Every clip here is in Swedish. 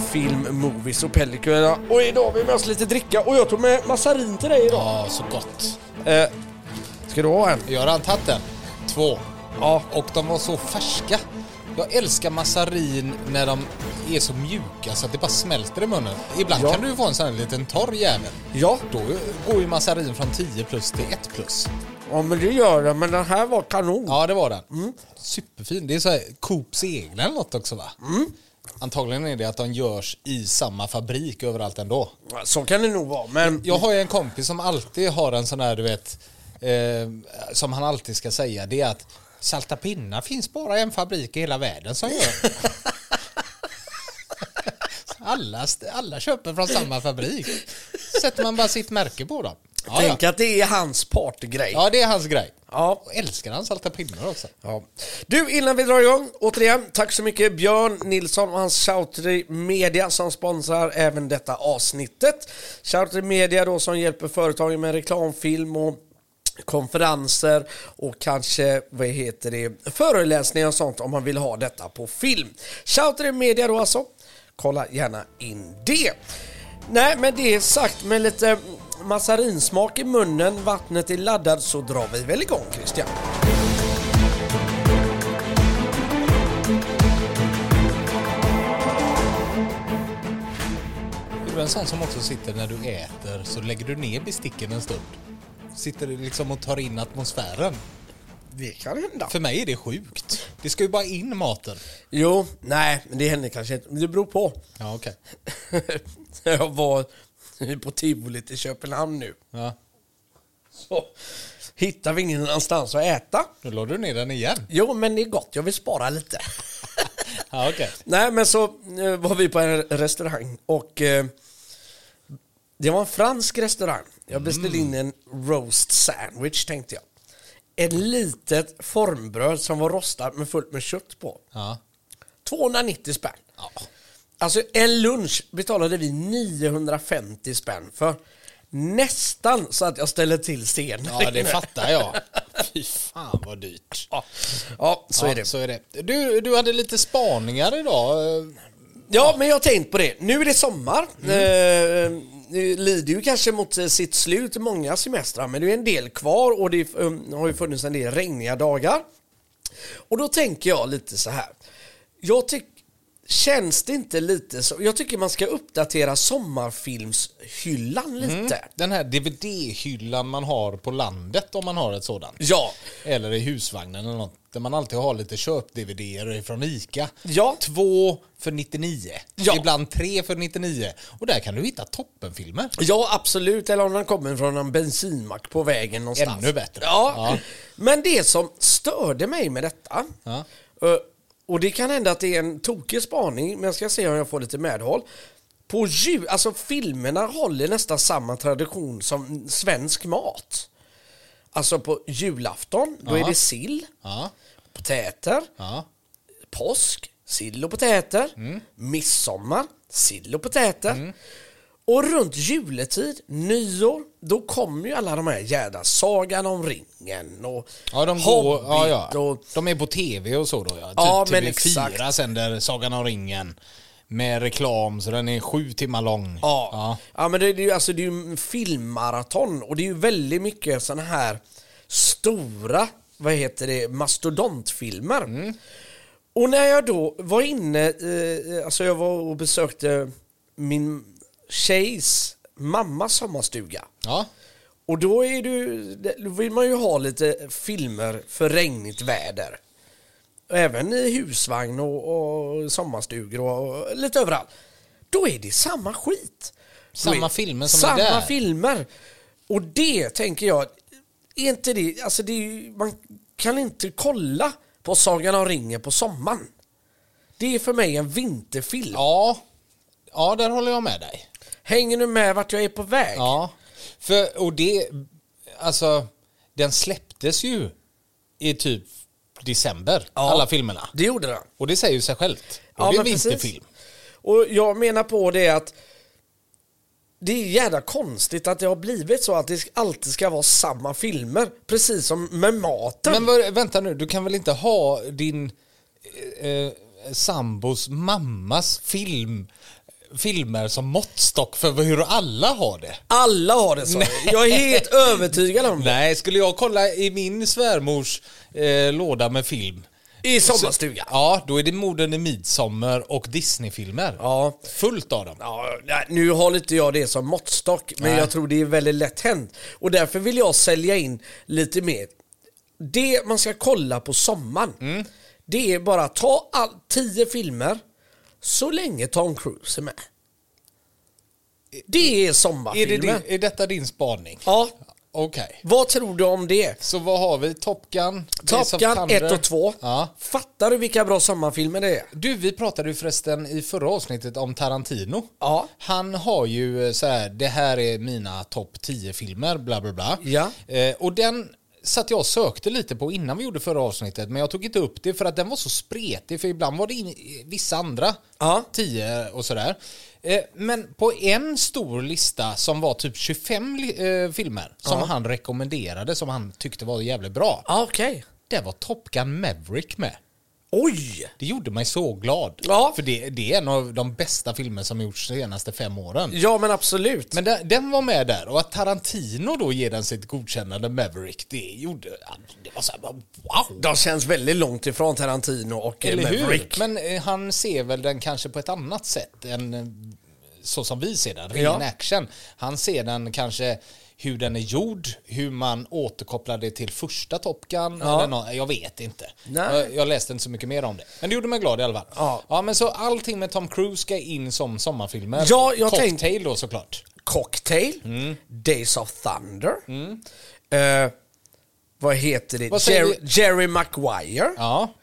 film, movies och pellikurerna. Och idag har vi med oss lite dricka och jag tog med massarin till dig idag. Ja, så gott. Eh, ska du ha en? Jag har redan tagit den. Två. Ja. Och de var så färska. Jag älskar massarin när de är så mjuka så att det bara smälter i munnen. Ibland Ja. kan du ju få en sån här liten torr jävel. Ja, Då går ju massarin från 10 plus till 1 plus. ja men det gör det. Men den här var kanon. Ja, det var den. Superfin. Det är så här Coops egna eller något också va? Antagligen är det att de görs i samma fabrik överallt ändå. Så kan det nog vara. Men Jag har ju en kompis som alltid har en sån här, du vet, eh, som han alltid ska säga, det är att salta pinnar finns bara en fabrik i hela världen som gör. alla, alla köper från samma fabrik. Sätter man bara sitt märke på dem. Ja, tänk ja. att det är hans partygrej. ja det är hans grej. Ja. Och älskar han salta pinnar också. Ja. Du, innan vi drar igång, återigen, tack så mycket Björn Nilsson och hans Shoutry Media som sponsrar även detta avsnittet. Shoutry Media då som hjälper företagen med reklamfilm och konferenser och kanske, vad heter det, föreläsningar och sånt om man vill ha detta på film. Shoutry Media då alltså. Kolla gärna in det. Nej, men det är sagt med lite massarinsmak i munnen, vattnet är laddat så drar vi väl igång Christian. Är du en sån som också sitter när du äter så lägger du ner besticken en stund? Sitter du liksom och tar in atmosfären? Det kan hända. För mig är det sjukt. Det ska ju bara in maten. Jo, nej, men det händer kanske inte. Men Det beror på. Ja, okej. Jag var på tivolit i Köpenhamn nu. Ja. Så hittar vi ingen annanstans att äta. Då la du ner den igen. Jo, men det är gott. Jag vill spara lite. Ja, okej. nej, men så eh, var vi på en restaurang och eh, det var en fransk restaurang. Jag beställde in en roast sandwich tänkte jag. En litet formbröd som var rostat med fullt med kött på. Ja. 290 spänn. ja. Alltså en lunch betalade vi 950 spänn för. Nästan så att jag ställer till scenen. Ja, det fattar jag. Fy fan vad dyrt. Ja, ja så ja, är det. Så är det. Du, du hade lite spaningar idag. Ja, men jag har tänkt på det. Nu är det sommar. Mm. Eh, lider ju kanske mot sitt slut många semestrar, men det är en del kvar och det eh, har ju funnits en del regniga dagar. Och då tänker jag lite så här. Jag tycker Känns det inte lite så? Jag tycker man ska uppdatera sommarfilmshyllan lite. Den här DVD-hyllan man har på landet om man har ett sådant. Ja, Eller i husvagnen eller något. Där man alltid har lite köp-DVD-er från ICA. Ja. Två för 99. Ja. Ibland tre för 99. Och där kan du hitta toppenfilmer. Ja, absolut. Eller om den kommer från en bensinmack på vägen någonstans. Ännu bättre. Ja. Ja. Men det som störde mig med detta, Ja. Och det kan hända att det är en tokig spaning, men jag ska se om jag får lite medhåll. På jul, alltså filmerna håller nästan samma tradition som svensk mat. Alltså på julafton, då Ja. är det sill, Ja. potäter, Ja. påsk, sill och potäter. Mm. Midsommar, sill och potäter. Och runt juletid, nyår, då kommer ju alla de här jädra Sagan om ringen och Ja, de går, ja, ja. och... De är på tv och så då ja. Ja, typ men TV4 exakt. sänder Sagan om ringen. Med reklam så den är sju timmar lång. Ja, Ja. ja. men det, det är ju alltså, det är ju en filmmaraton och det är ju väldigt mycket sådana här stora, vad heter det, mastodontfilmer. Mm. Och när jag då var inne, eh, alltså jag var och besökte min tjejs mammas sommarstuga. Ja. Och då, är du, då vill man ju ha lite filmer för regnigt väder. Även i husvagn och, och sommarstugor och, och lite överallt. Då är det samma skit. Samma är- filmer som är Samma där. filmer. Och det tänker jag, är inte det, alltså det är, man kan inte kolla på Sagan om ringen på sommaren. Det är för mig en vinterfilm. Ja. Ja, där håller jag med dig. Hänger du med vart jag är på väg? Ja. För, och det, alltså, den släpptes ju i typ december, Ja. alla filmerna. Det gjorde den. Och det säger ju sig självt. Och Ja, det är en vinterfilm. Och jag menar på det att det är jävla konstigt att det har blivit så att det alltid ska vara samma filmer. Precis som med maten. Men vad- vänta nu, du kan väl inte ha din eh, eh, sambos mammas film filmer som måttstock för hur alla har det. Alla har det så. Jag är helt övertygad om det. Nej, skulle jag kolla i min svärmors eh, låda med film. I sommarstugan. Ja, då är det Morden i Midsommar och Disney-filmer. Ja. Fullt av dem. Ja, nej, nu har inte jag det som måttstock, men Nej. jag tror det är väldigt lätt hänt. Och därför vill jag sälja in lite mer. Det man ska kolla på sommaren, Mm. det är bara ta all, tio filmer så länge Tom Cruise är med. Det är Är, det sommarfilmer. din, är detta din spaning? Ja, Okej. vad tror du om det? Så vad har vi? Top Gun? Top Gun Thunder. 1 och 2. Ja. Fattar du vilka bra sommarfilmer det är? Du, vi pratade ju förresten i förra avsnittet om Tarantino. Ja. Han har ju så här, det här är mina topp 10 filmer, bla bla bla. Ja. Eh, och den satt jag och sökte lite på innan vi gjorde förra avsnittet, men jag tog inte upp det för att den var så spretig, för ibland var det in, vissa andra Ja. 10 och sådär. Eh, men på en stor lista som var typ 25 li- eh, filmer som Ja. han rekommenderade, som han tyckte var jävligt bra, Ja, Okej. där var Top Gun Maverick med. Oj! Det gjorde mig så glad. Ja. För det, det är en av de bästa filmer som gjorts de senaste fem åren. Ja, men absolut. Men den, den var med där och att Tarantino då ger den sitt godkännande Maverick, det gjorde... Det var så här, wow! De känns väldigt långt ifrån Tarantino och Eller Maverick. hur? Men eh, han ser väl den kanske på ett annat sätt än eh, så som vi ser den, ren Ja. action. Han ser den kanske hur den är gjord, hur man återkopplar det till första Top Gun. Ja. Eller nå- jag vet inte. Nej. Jag, läste inte så mycket mer om det. Men det gjorde mig glad i alla fall. Ja. ja men så allting med Tom Cruise ska in som sommarfilmer. Ja, jag Cocktail tänkte- då såklart. Cocktail, Mm. Days of Thunder. Eh, vad heter det? Vad Jerry, Jerry Maguire. Ja.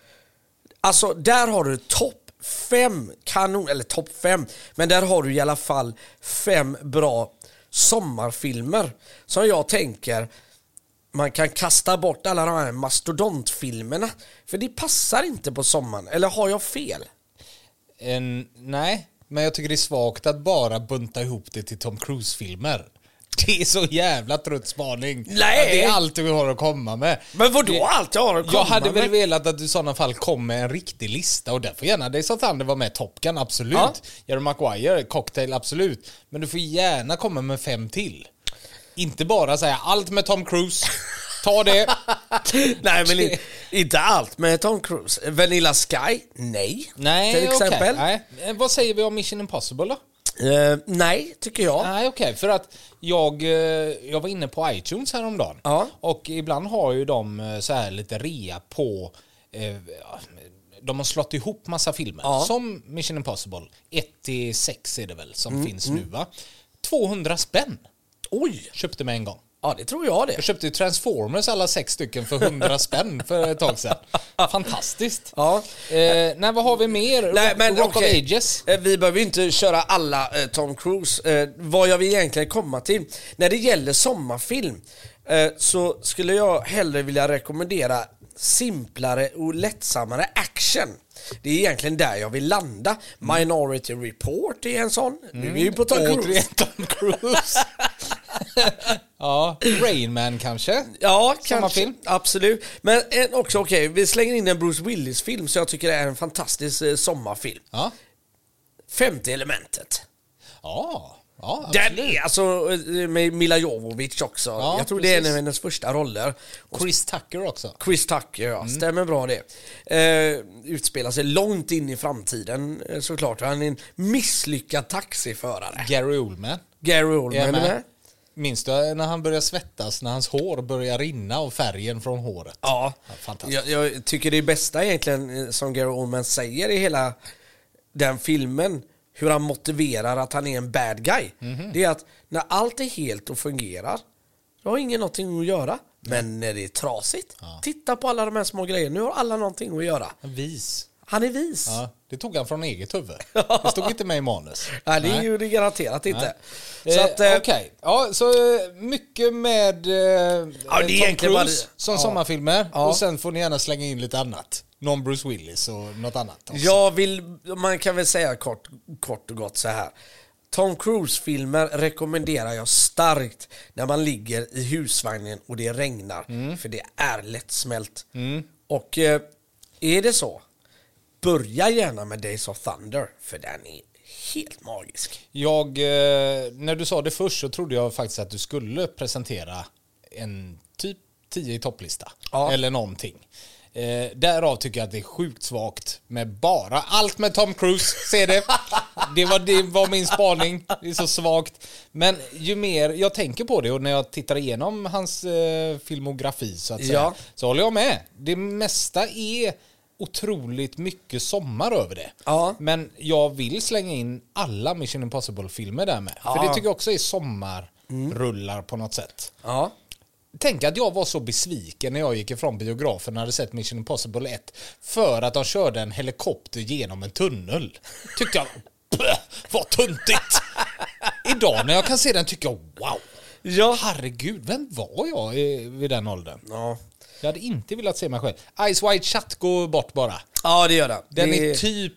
Alltså, där har du topp fem kanon, eller topp fem, men där har du i alla fall fem bra sommarfilmer som jag tänker man kan kasta bort alla de här mastodontfilmerna. För det passar inte på sommaren, eller har jag fel? En, nej, men jag tycker det är svagt att bara bunta ihop det till Tom Cruise-filmer. Det är så jävla trött spaning. Nej. Att Det är allt du har att komma med. Men vadå Det- allt jag har att komma Jag hade väl med? velat att du i sådana fall kom med en riktig lista och där får gärna Days of Thunder vara med. Top Gun, absolut. Ja. Jerry Maguire, Cocktail, absolut. Men du får gärna komma med fem till. Inte bara säga allt med Tom Cruise. Ta det. Nej men i- inte allt med Tom Cruise. Vanilla Sky? Nej. Nej, Till exempel. Nej. Eh, Vad säger vi om Mission Impossible då? Eh, nej, tycker jag. Nej, okej. För att jag, eh, jag var inne på iTunes häromdagen. Ja. Och ibland har ju de eh, så här lite rea på... Eh, de har slått ihop massa filmer. Ja. Som Mission Impossible. 1-6 är det väl som Mm, finns nu va? 200 spänn Oj! köpte med en gång. Ja, det tror jag det. Jag köpte ju Transformers alla sex stycken för 100 spänn för ett tag sedan. Fantastiskt. Ja. Eh, nej, vad har vi mer? Nej, Rock, men Rock okej. of Ages. Eh, Vi behöver ju inte köra alla eh, Tom Cruise. Eh, vad jag vill egentligen komma till, när det gäller sommarfilm eh, så skulle jag hellre vilja rekommendera simplare och lättsammare action. Det är egentligen där jag vill landa. Minority Report är en sån. Nu är vi ju på Tom Cruise. Återigen Tom Cruise. ja, Rain Man kanske? Ja, Samma kanske. film. Absolut. Men en, också okej, vi slänger in en Bruce Willis-film så jag tycker det är en fantastisk eh, sommarfilm. Ja. Femte elementet. Ja, ja Den är alltså eh, med Mila Jovovich också. Ja, jag tror det är en precis. av hennes första roller. Chris Tucker också. Chris Tucker, ja. Mm. Stämmer bra det. Eh, utspelar sig långt in i framtiden eh, såklart. Han är en misslyckad taxiförare. Gary Oldman. Gary Oldman är med. Minns du när han börjar svettas, när hans hår börjar rinna av färgen från håret? Ja, fantastiskt. jag, jag tycker det bästa egentligen eh, som Gary Oldman säger i hela den filmen, hur han motiverar att han är en bad guy. Mhm. Det är att när allt är helt och fungerar, då har ingen någonting att göra. Men när det är trasigt, titta på alla de här små grejerna. Nu har alla någonting att göra. Vis. Han är vis. Ja, det tog han från eget huvud. Det stod inte med i manus. Nej, det är Nej. ju det garanterat inte. Så eh, att, eh, Okej, ja, så eh, mycket med eh, det är Tom egentligen Cruise bara- som ja. sommarfilmer. Ja. Och sen får ni gärna slänga in lite annat. Någon Bruce Willis och något annat. också. Jag vill, man kan väl säga kort, kort och gott så här. Tom Cruise-filmer rekommenderar jag starkt när man ligger i husvagnen och det regnar. Mm. För det är lättsmält. Och eh, är det så, börja gärna med Days of Thunder. För den är helt magisk. Jag, eh, när du sa det först så trodde jag faktiskt att du skulle presentera en typ 10 i topplista. Ja. Eller någonting. Eh, därav tycker jag att det är sjukt svagt med bara allt med Tom Cruise. Se det. Det var, det var min spaning. Det är så svagt. Men ju mer jag tänker på det och när jag tittar igenom hans eh, filmografi så att säga. Ja. Så håller jag med. Det mesta är otroligt mycket sommar över det. Ja. Men jag vill slänga in alla Mission Impossible-filmer där med. För Ja. det tycker jag också är sommarrullar på något sätt. Ja. Tänk att jag var så besviken när jag gick ifrån biografen och hade sett Mission Impossible 1 för att de körde en helikopter genom en tunnel. Tyckte jag, "Bleh, vad tuntigt! Idag när jag kan se den tycker jag, wow! Ja. Herregud, vem var jag vid den åldern? Ja. Jag hade inte velat se mig själv. Ice White Shut går bort bara. Ja, det gör den. Den det... är typ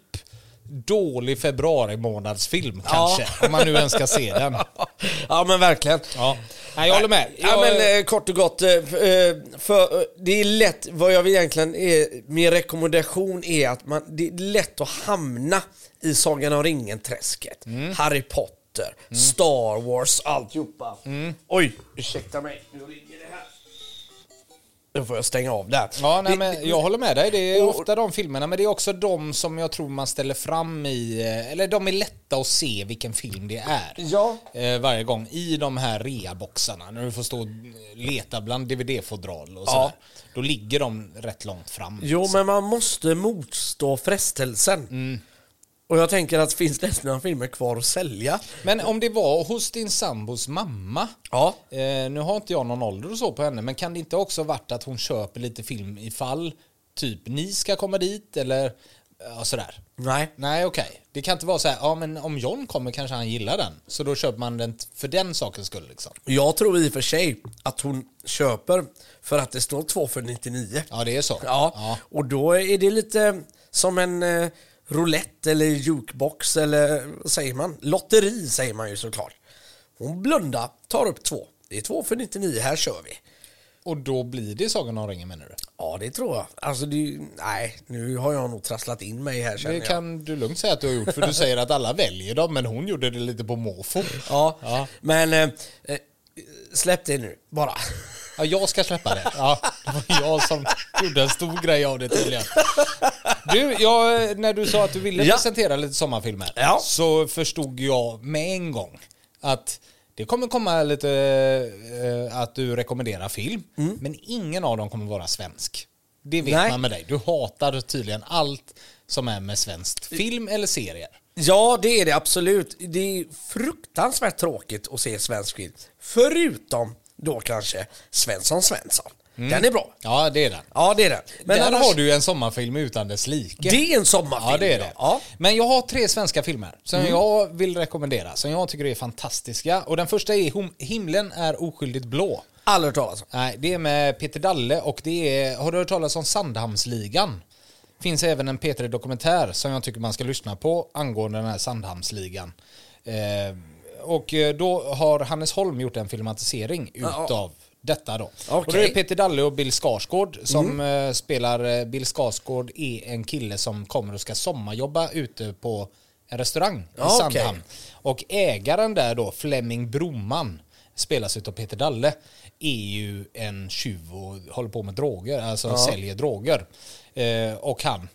dålig februari månadsfilm kanske. Om man nu ens ska se den. Ja, men verkligen. Ja. Nej, jag håller med. Ja, Jag, men eh, kort och gott. eh, eh, För, eh, det är lätt, vad jag egentligen är, min rekommendation är att man, det är lätt att hamna i Sagan om ringen-träsket. Mm. Harry Potter, Star Wars, alltihopa. Mm. Oj, ursäkta mig. Då får jag stänga av där. Ja, nej, Det- men jag håller med dig. Det är Och- ofta de filmerna, men det är också de som jag tror man ställer fram i... eh, Eller de är lätta att se vilken film det är. Ja. Eh, varje gång i de här reaboxarna, när du får stå och leta bland DVD-fodral och Ja. sådär. Då ligger de rätt långt fram. Jo, men man måste motstå frestelsen. Mm. Och jag tänker att finns det några filmer kvar att sälja? Men om det var hos din sambos mamma, Ja. eh, nu har inte jag någon ålder och så på henne, men kan det inte också varit att hon köper lite film ifall typ ni ska komma dit eller ja, sådär? Nej. Nej, okej. Det kan inte vara så här, ja men om John kommer kanske han gillar den. Så då köper man den för den sakens skull liksom. Jag tror i och för sig att hon köper för att det står två för 99. Ja, det är så. Ja, ja. och då är det lite som en eh, roulette eller jukebox eller vad säger man? Lotteri säger man ju såklart. Hon blundar, tar upp två. Det är två för 99, här kör vi. Och då blir det Sagan om ringen menar du? Ja, det tror jag. Alltså, det, nej, nu har jag nog trasslat in mig här känner Det jag. kan du lugnt säga att du har gjort, för du säger att alla väljer dem, men hon gjorde det lite på måfå. Ja, Ja. men eh, eh, släpp det nu, bara. Ja, jag ska släppa det. Ja, det var jag som gjorde en stor grej av det tydligen. Du, jag, när du sa att du ville Ja. presentera lite sommarfilmer Ja. så förstod jag med en gång att det kommer komma lite eh, att du rekommenderar film, men ingen av dem kommer vara svensk. Det vet Mm. Nej. man med dig. Du hatar tydligen allt som är med svenskt film eller serier. Ja, det är det absolut. Det är fruktansvärt tråkigt att se svensk film. Förutom då kanske Svensson Svensson. Den är bra. Ja, det är den. Ja, det är den. Men Där annars, har du en sommarfilm utan dess like. Det är en sommarfilm. Ja, det är det. Ja. Mm. Men jag har tre svenska filmer som jag vill rekommendera, som jag tycker är fantastiska. Och den första är Hom- Himlen är oskyldigt blå. Aldrig hört talas om. Nej, det är med Peter Dalle och det är, har du hört talas om Sandhamnsligan? Finns även en P3 Dokumentär som jag tycker man ska lyssna på angående den här Sandhamnsligan. Eh, och eh, då har Hannes Holm gjort en filmatisering Ja. utav detta då. Och då Okej. är det Peter Dalle och Bill Skarsgård som eh, spelar, eh, Bill Skarsgård är en kille som kommer och ska sommarjobba ute på en restaurang i Ja, okej. Sandhamn. Och ägaren där då, Flemming Broman, spelas utav Peter Dalle, är ju en tjuv och håller på med droger, alltså säljer droger. Eh, och han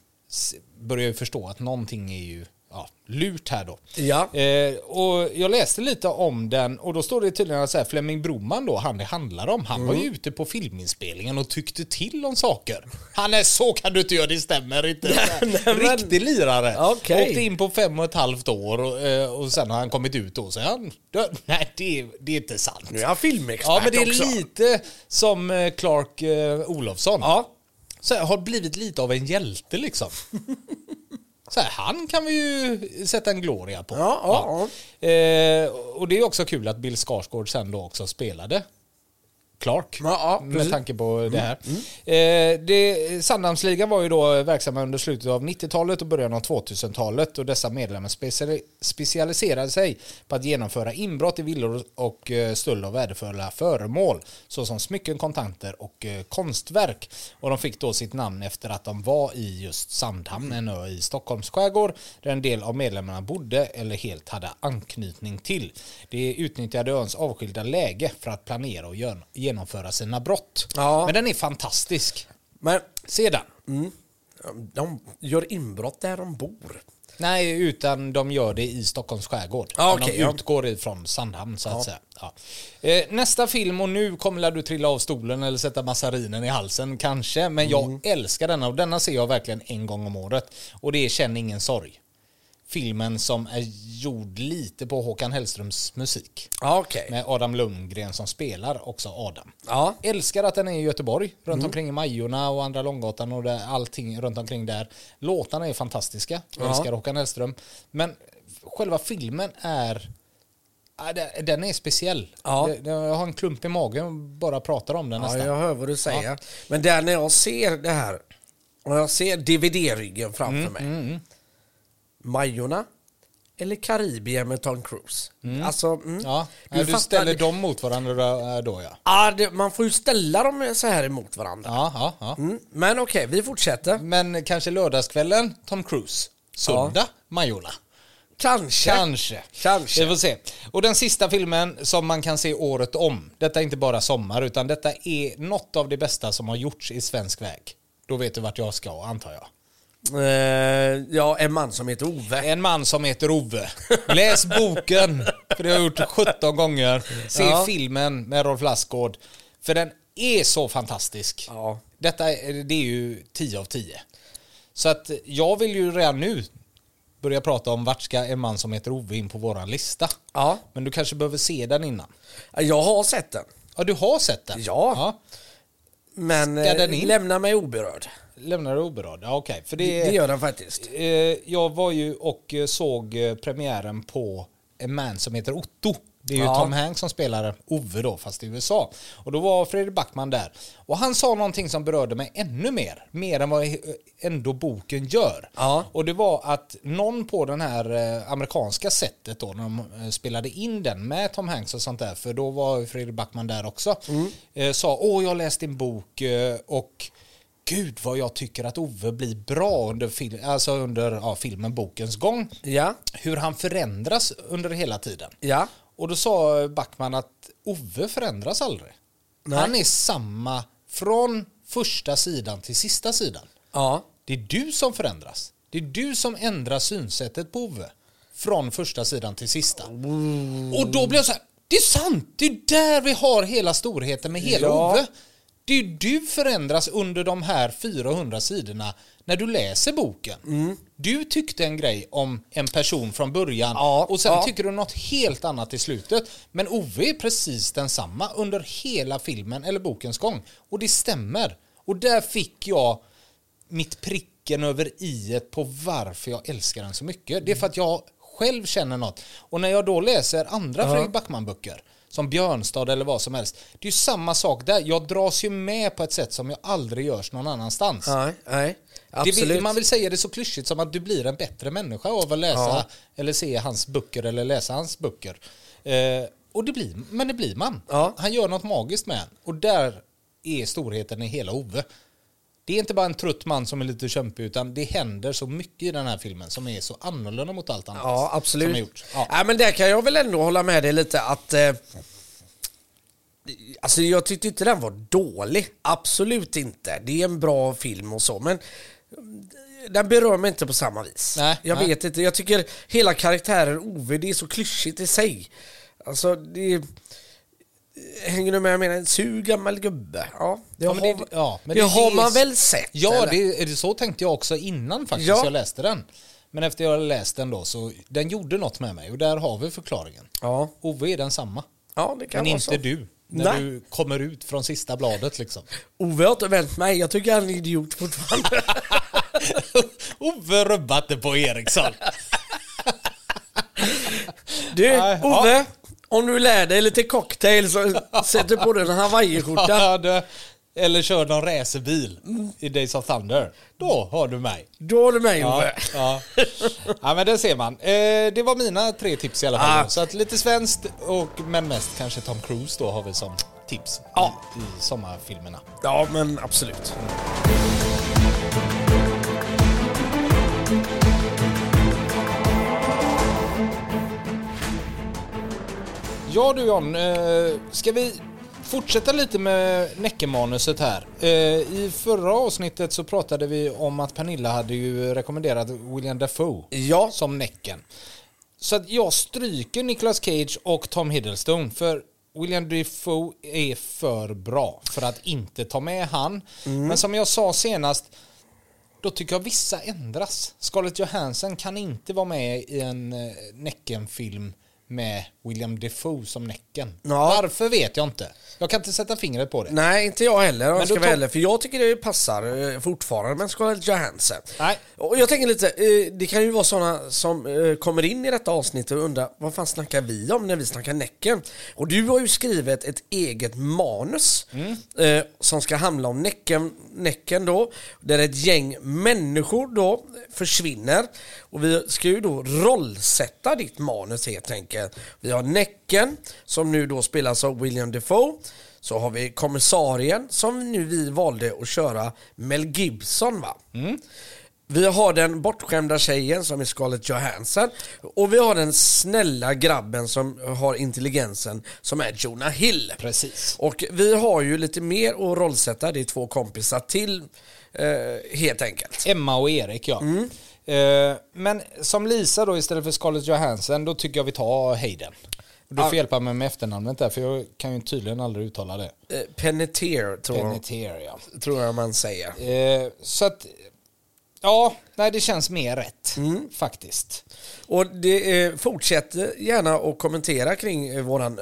börjar ju förstå att någonting är ju ja, lurt här då. Ja. Eh, och jag läste lite om den och då står det tydligen att Flemming Broman då, han det handlar om, han var ju Mm. ute på filminspelningen och tyckte till om saker. Han är så kan du inte göra, det stämmer inte. Nej, Riktig lirare. Okej. Åkte in på fem och ett halvt år och, eh, och sen har han kommit ut och så är han, "Dö- nej det, det är inte sant. Nu är han filmexpert Ja men det är också. lite som eh, Clark eh, Olofsson. Ja. Så har blivit lite av en hjälte liksom. Så här, han kan vi ju sätta en gloria på. Ja, ja, Eh, och det är också kul att Bill Skarsgård sen då också spelade Clark. Ja, ja, med tanke på det här. Eh, det, Sandhamnsligan var ju då verksamma under slutet av 90-talet och början av 2000-talet och dessa medlemmar speciali- specialiserade sig på att genomföra inbrott i villor och eh, stöld av värdefulla föremål såsom smycken, kontanter och eh, konstverk. Och de fick då sitt namn efter att de var i just Sandhamn, en ö i Stockholms skärgård där en del av medlemmarna bodde eller helt hade anknytning till. De utnyttjade öns avskilda läge för att planera och gön- genomföra sina brott. Ja. Men den är fantastisk. Men Sedan. de gör inbrott där de bor. Nej, utan de gör det i Stockholms skärgård. Ja, de okej, ja. utgår ifrån Sandhamn så att säga. Ja. Eh, nästa film, och nu kommer du trilla av stolen eller sätta massarinen i halsen kanske, men jag Mm. älskar denna och denna ser jag verkligen en gång om året. Och det är Känn ingen sorg. Filmen som är gjord lite på Håkan Hellströms musik. Ja, okej. Med Adam Lundgren som spelar också Adam. Ja. Älskar att den är i Göteborg, runt Mm. omkring i Majorna och Andra Långgatan och där, allting runt omkring där. Låtarna är fantastiska, jag Ja. älskar Håkan Hellström. Men själva filmen är, ja, den- är speciell. Ja. Jag har en klump i magen och bara pratar om den Ja, nästan. jag hör vad du säger. Men där när jag ser det här, och jag ser DVD-ryggen framför mig. Majorna eller Karibien med Tom Cruise. Alltså, mm. Ja, du, du, fattar, ställer dem mot varandra då ja. Ja, det, man får ju ställa dem så här emot varandra. Ja, ja, ja. Mm. Men okej, vi fortsätter. Men kanske lördagskvällen, Tom Cruise. Söndag, Majorna. Kanske. Kanske. Kanske. Vi får se. Och den sista filmen som man kan se året om. Detta är inte bara sommar utan detta är något av det bästa som har gjorts i svensk väg. Då vet du vart jag ska antar jag. Eh, ja, en man som heter Ove. En man som heter Ove. Läs boken, för det har jag gjort 17 gånger. Se Ja. filmen med Rolf Lassgård. För den är så fantastisk. Ja. Detta det är ju 10 av 10. Så att jag vill ju redan nu börja prata om vart ska en man som heter Ove in på våran lista. Ja. Men du kanske behöver se den innan. Jag har sett den. Ja, du har sett den? Ja. Men Ska den eh, lämna mig oberörd. Lämnar du oberörd? Ja, okej. För Det, det, det gör den faktiskt. eh, jag var ju och eh, såg eh, premiären på en man som heter Otto. Det är ju Ja. Tom Hanks som spelar Ove då, fast i USA. Och då var Fredrik Backman där. Och han sa någonting som berörde mig ännu mer. Mer än vad ändå boken gör. Ja. Och det var att någon på den här amerikanska sättet då, när de spelade in den med Tom Hanks och sånt där, för då var Fredrik Backman där också, eh, sa åh jag läst din bok och gud vad jag tycker att Ove blir bra under, fil- alltså under ja, filmen Bokens gång. Ja. Hur han förändras under hela tiden. Ja. Och då sa Backman att Ove förändras aldrig. Nej. Han är samma från första sidan till sista sidan. Ja. Det är du som förändras. Det är du som ändrar synsättet på Ove. Från första sidan till sista. Och då blir jag så här, det är sant! Det är där vi har hela storheten med hela Ja. Ove. Det är du förändras under de här 400 sidorna när du läser boken. Du tyckte en grej om en person från början Ja, och sen ja. tycker du något helt annat i slutet. Men Ove är precis densamma under hela filmen eller bokens gång. Och det stämmer. Och där fick jag mitt pricken över i på varför jag älskar den så mycket. Det är för att jag själv känner något. Och när jag då läser andra Fredrik Backman-böcker, som Björnstad eller vad som helst, det är ju samma sak där. Jag dras ju med på ett sätt som jag aldrig görs någon annanstans. Nej. Nej. Absolut. vill, man vill säga det så klyschigt som att du blir en bättre människa av att läsa Ja. eller se hans böcker eller läsa hans böcker. Eh, och det blir, men det blir man. Ja. Han gör något magiskt med en. Och där är storheten i hela Ove. Det är inte bara en trött man som är lite kämpig utan det händer så mycket i den här filmen som är så annorlunda mot allt annat. Ja, Som absolut. är gjort. Ja. Ja. men där kan jag väl ändå hålla med dig lite att... Eh, alltså jag tyckte inte den var dålig. Absolut inte. Det är en bra film och så, men den berör mig inte på samma vis. Nej, jag nej. vet inte. Jag tycker hela karaktären Ove, det är så klyschigt i sig. Alltså, det... Hänger du med? Jag menar, en sur gammal gubbe. Ja, det, Ja, har, det- ja, det, det- har det man väl sett? Ja, det, är det så tänkte jag också innan faktiskt Ja. jag läste den. Men efter jag läst den då så den gjorde något med mig och där har vi förklaringen. Ja. Ove är densamma. ja, det kan Men vara inte så. du. När Nej. du kommer ut från sista bladet liksom. Ove har inte vänt mig. Jag tycker han är idiot fortfarande. Ove rubbade på Eriksson. Du, Ove. Om du lär dig lite cocktail så sätter på dig en hawaiiskjorta. Eller kör någon racerbil i Days of Thunder. Då har du mig. Då har du mig Ja, ja. ja men det ser man. Eh, det var mina tre tips i alla fall. Ah. Så att lite svenskt och men mest kanske Tom Cruise då har vi som tips Ja. i, i sommarfilmerna. Ja, men absolut. Ja du John, eh, ska vi fortsätta lite med Näcke-manuset här? Eh, I förra avsnittet så pratade vi om att Pernilla hade ju rekommenderat William Dafoe Ja, som Näcken. Så att jag stryker Nicolas Cage och Tom Hiddleston för William Dafoe är för bra för att inte ta med han. Men som jag sa senast, då tycker jag vissa ändras. Scarlett Johansson kan inte vara med i en eh, Näcken-film med William Defoe som Näcken. Ja. Varför vet jag inte. Jag kan inte sätta fingret på det. nej inte jag heller om Men jag ska vara ärlig, För jag tycker det passar eh, fortfarande med Scarlett Johansson. Nej. Och jag tänker lite, eh, det kan ju vara sådana som eh, kommer in i detta avsnitt och undrar vad fan snackar vi om när vi snackar Näcken? Och du har ju skrivit ett eget manus eh, som ska handla om Näcken, näcken då, där ett gäng människor då försvinner. Och vi ska ju då rollsätta ditt manus helt enkelt. Vi har Näcken som nu då spelas av William Defoe. Så har vi kommissarien som nu vi valde att köra Mel Gibson va? Vi har den bortskämda tjejen som är Scarlett Johansson och vi har den snälla grabben som har intelligensen som är Jonah Hill. Precis. Och vi har ju lite mer att rollsätta, det är två kompisar till eh, helt enkelt. Emma och Erik ja. Mm. Eh, men som Lisa då istället för Scarlett Johansson, då tycker jag vi tar Hayden. Du får hjälpa mig med efternamnet där, för jag kan ju tydligen aldrig uttala det. Eh, Penetier tror, Penetier, ja. tror jag man säger. Eh, så att, ja, nej det känns mer rätt Mm. faktiskt. Och det, fortsätt gärna att kommentera kring våran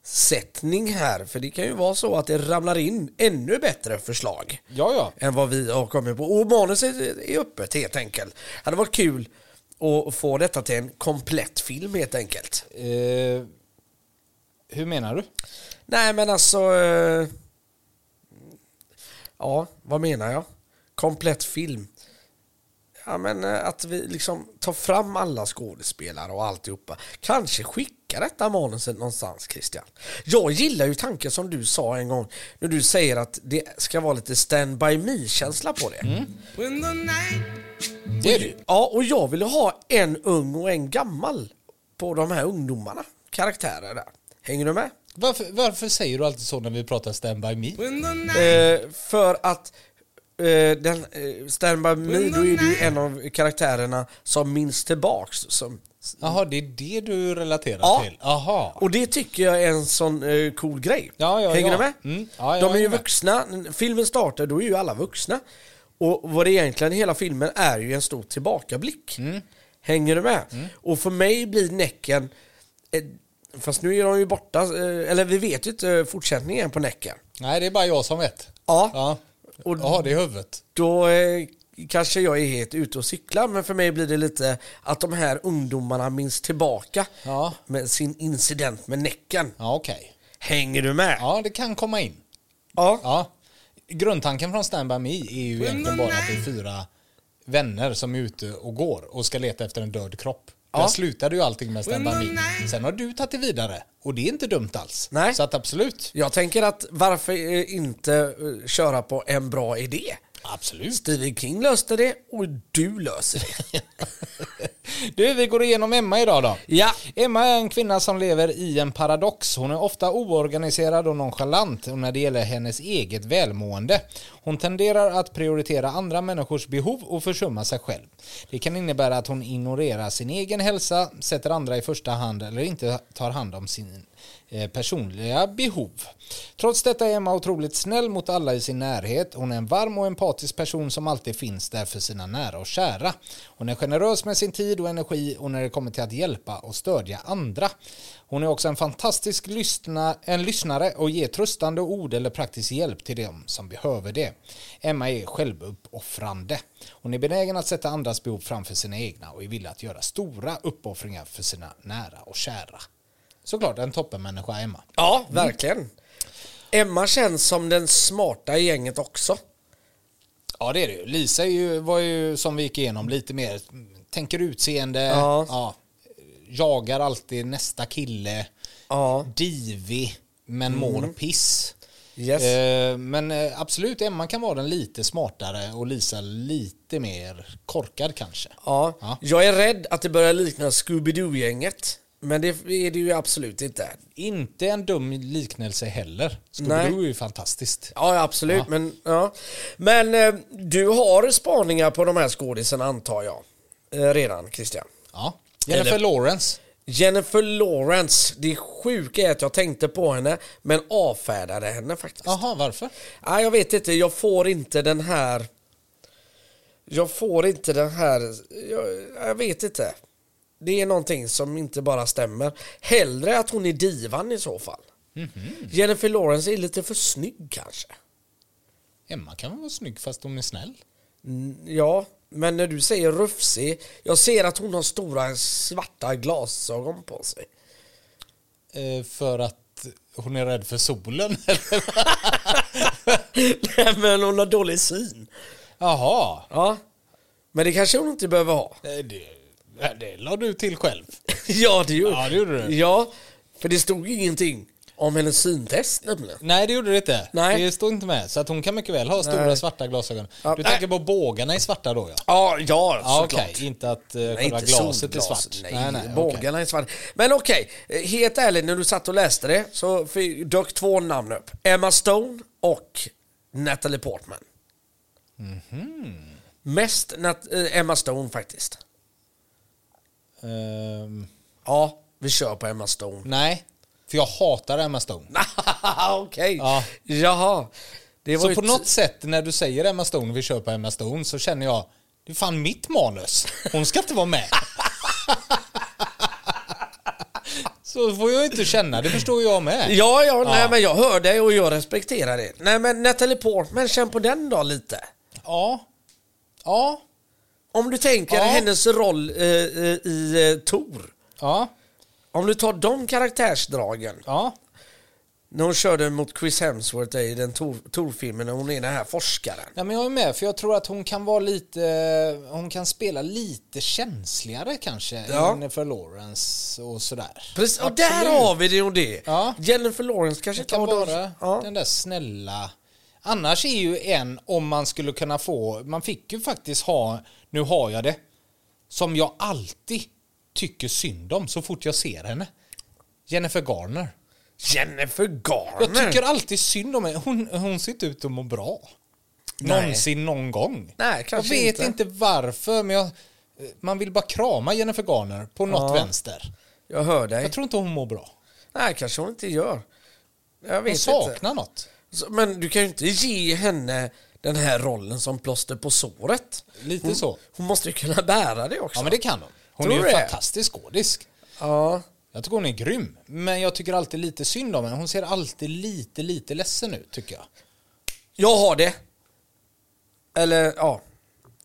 rollsättning här, för det kan ju vara så att det ramlar in ännu bättre förslag. Ja, ja. än vad vi har kommit på. Och manuset är öppet helt enkelt. Det hade varit kul att få detta till en komplett film helt enkelt. Eh, hur menar du? Nej men alltså... Eh, ja, vad menar jag? Komplett film. Ja men eh, att vi liksom tar fram alla skådespelare och alltihopa. Kanske skicka detta manuset någonstans Christian. Jag gillar ju tanken som du sa en gång när du säger att det ska vara lite stand by me-känsla på det. Det är det. Ja, och jag ville ha en ung och en gammal på de här ungdomarna. Karaktärer där. Hänger du med? Varför, varför säger du alltid så när vi pratar Stand By Me? Eh, för att eh, den, eh, Stand By Me, då är ju en av karaktärerna som minns tillbaks. Som, Jaha, det är det du relaterar Ja. till? Jaha. och det tycker jag är en sån eh, cool grej. Ja, ja, Hänger ja. du med? Mm. Ja, ja, De är ju jag är med. vuxna. Filmen startar, då är ju alla vuxna. Och vad det egentligen hela filmen är ju en stor tillbakablick. Mm. Hänger du med? Och för mig blir Näcken, eh, fast nu är de ju borta, eh, eller vi vet ju inte eh, fortsättningen på Näcken. Nej, det är bara jag som vet. Ja, Ja. Och- har det i huvudet. då eh, kanske jag är helt ute och cyklar, men för mig blir det lite att de här ungdomarna minns tillbaka Ja. med sin incident med Näcken. Ja, okej. Hänger du med? Ja, det kan komma in. Ja. Ja. Grundtanken från Stand By Me är ju egentligen bara att det är fyra vänner som är ute och går och ska leta efter en död kropp. Ja. Där slutade ju allting med Stand Me. Sen har du tagit det vidare och det är inte dumt alls. Nej. Så att absolut. Jag tänker att varför eh, inte eh, köra på en bra idé? Absolut. Stephen King löste det och du löser det. Du, vi går igenom Emma idag då. ja. Emma är en kvinna som lever i en paradox. Hon är ofta oorganiserad och nonchalant när det gäller hennes eget välmående. Hon tenderar att prioritera andra människors behov och försumma sig själv. Det kan innebära att hon ignorerar sin egen hälsa, sätter andra i första hand eller inte tar hand om sin Eh, personliga behov. Trots detta är Emma otroligt snäll mot alla i sin närhet. Hon är en varm och empatisk person som alltid finns där för sina nära och kära. Hon är generös med sin tid och energi och när det kommer till att hjälpa och stödja andra. Hon är också en fantastisk lyssna, en lyssnare och ger tröstande ord eller praktisk hjälp till dem som behöver det. Emma är självuppoffrande. Hon är benägen att sätta andras behov framför sina egna och är villig att göra stora uppoffringar för sina nära och kära såklart en toppenmänniska, Emma. Ja, verkligen. Emma känns som den smarta i gänget också. Ja, det är det ju. Lisa är ju, var ju, som vi gick igenom, lite mer tänker utseende, Ja. ja, jagar alltid nästa kille, Ja. divig, men mår piss. Yes. Eh, men eh, absolut, Emma kan vara den lite smartare och Lisa lite mer korkad kanske. Ja. Ja. Jag är rädd att det börjar likna Scooby-Doo-gänget. Men det är det ju absolut inte. Inte en dum liknelse heller. Scooby-Doo är ju fantastiskt. Ja, absolut. Ja. Men, ja. men eh, du har spaningar på de här skådisarna antar jag. Eh, redan, Christian. Ja. Jennifer Eller- Lawrence. Jennifer Lawrence. Det sjuka är att jag tänkte på henne, men avfärdade henne faktiskt. Jaha, varför? Nej, jag vet inte. Jag får inte den här... Jag får inte den här... Jag, jag vet inte. Det är någonting som inte bara stämmer. Hellre att hon är divan i så fall. Jennifer Lawrence är lite för snygg kanske. Emma kan vara snygg fast hon är snäll. Mm, Ja, men när du säger rufsig. Jag ser att hon har stora svarta glasögon på sig. Eh, för att hon är rädd för solen. Nej, men hon har dålig syn. Jaha. Ja, men det kanske hon inte behöver ha. Eh, Det, det, det la du till själv. Ja, det gjorde Ja, det gjorde du. Ja, för det stod ingenting om hennes syntest nämligen. Nej, det gjorde det inte. Nej. Det står inte med. Så att hon kan mycket väl ha stora Nej. svarta glasögon. Ja, du nej. tänker på bågarna i svarta då ja? Ja, ja, Ja, såklart. okej. Inte att uh, Nej, själva inte glaset är svart. Nej, okej. bågarna är svarta. Men okej, eh, helt ärligt när du satt och läste det så dök två namn upp. Emma Stone och Natalie Portman. Mhm. Mest Nat- eh, Emma Stone faktiskt. Ehm, Ja, vi kör på Emma Stone. nej, för jag hatar Emma Stone. okej, Ja. jaha. Det var Så på något sätt när du säger Emma Stone, vi kör på Emma Stone, så känner jag, det är fan mitt manus. Hon ska inte vara med. så får jag inte känna, det förstår jag med. Ja, ja, nej Ja. men jag hör dig och jag respekterar det. Nej men Natalie Portman, känn på den då lite. Ja. Ja. Om du tänker Ja. hennes roll eh, eh, i eh, Tor. Ja. Om du tar de karaktärsdragen. Ja. När hon körde mot Chris Hemsworth i den Tor- Tor-filmen när hon är den här forskaren. Ja, men jag är med, för jag tror att hon kan vara lite, hon kan spela lite känsligare kanske, Ja. Jennifer Lawrence och sådär. Precis, och Absolut. där har vi det och det. Ja. Jennifer Lawrence kanske kan vara den där snälla. Annars är ju en, om man skulle kunna få, man fick ju faktiskt ha, nu har jag det, som jag alltid tycker synd om så fort jag ser henne. Jennifer Garner. Jennifer Garner. Jag tycker alltid synd om henne. Hon, hon ser inte ut att må bra. Nej. Någonsin någon gång. Nej, jag kanske vet inte. inte. varför, men jag, man vill bara krama Jennifer Garner på något Ja. vänster. Jag hör dig. Jag tror inte hon mår bra. Nej, kanske hon inte gör. Jag Hon vet inte. saknar något. Men du kan ju inte ge henne den här rollen som plåster på såret. Lite hon, så. Hon måste ju kunna bära det också. Ja, men det kan hon. Hon Tror är ju det? fantastisk skådis. Ja. Jag tycker hon är grym. Men jag tycker alltid lite synd om henne. Hon ser alltid lite, lite ledsen ut, tycker jag. Jag har det. Eller ja.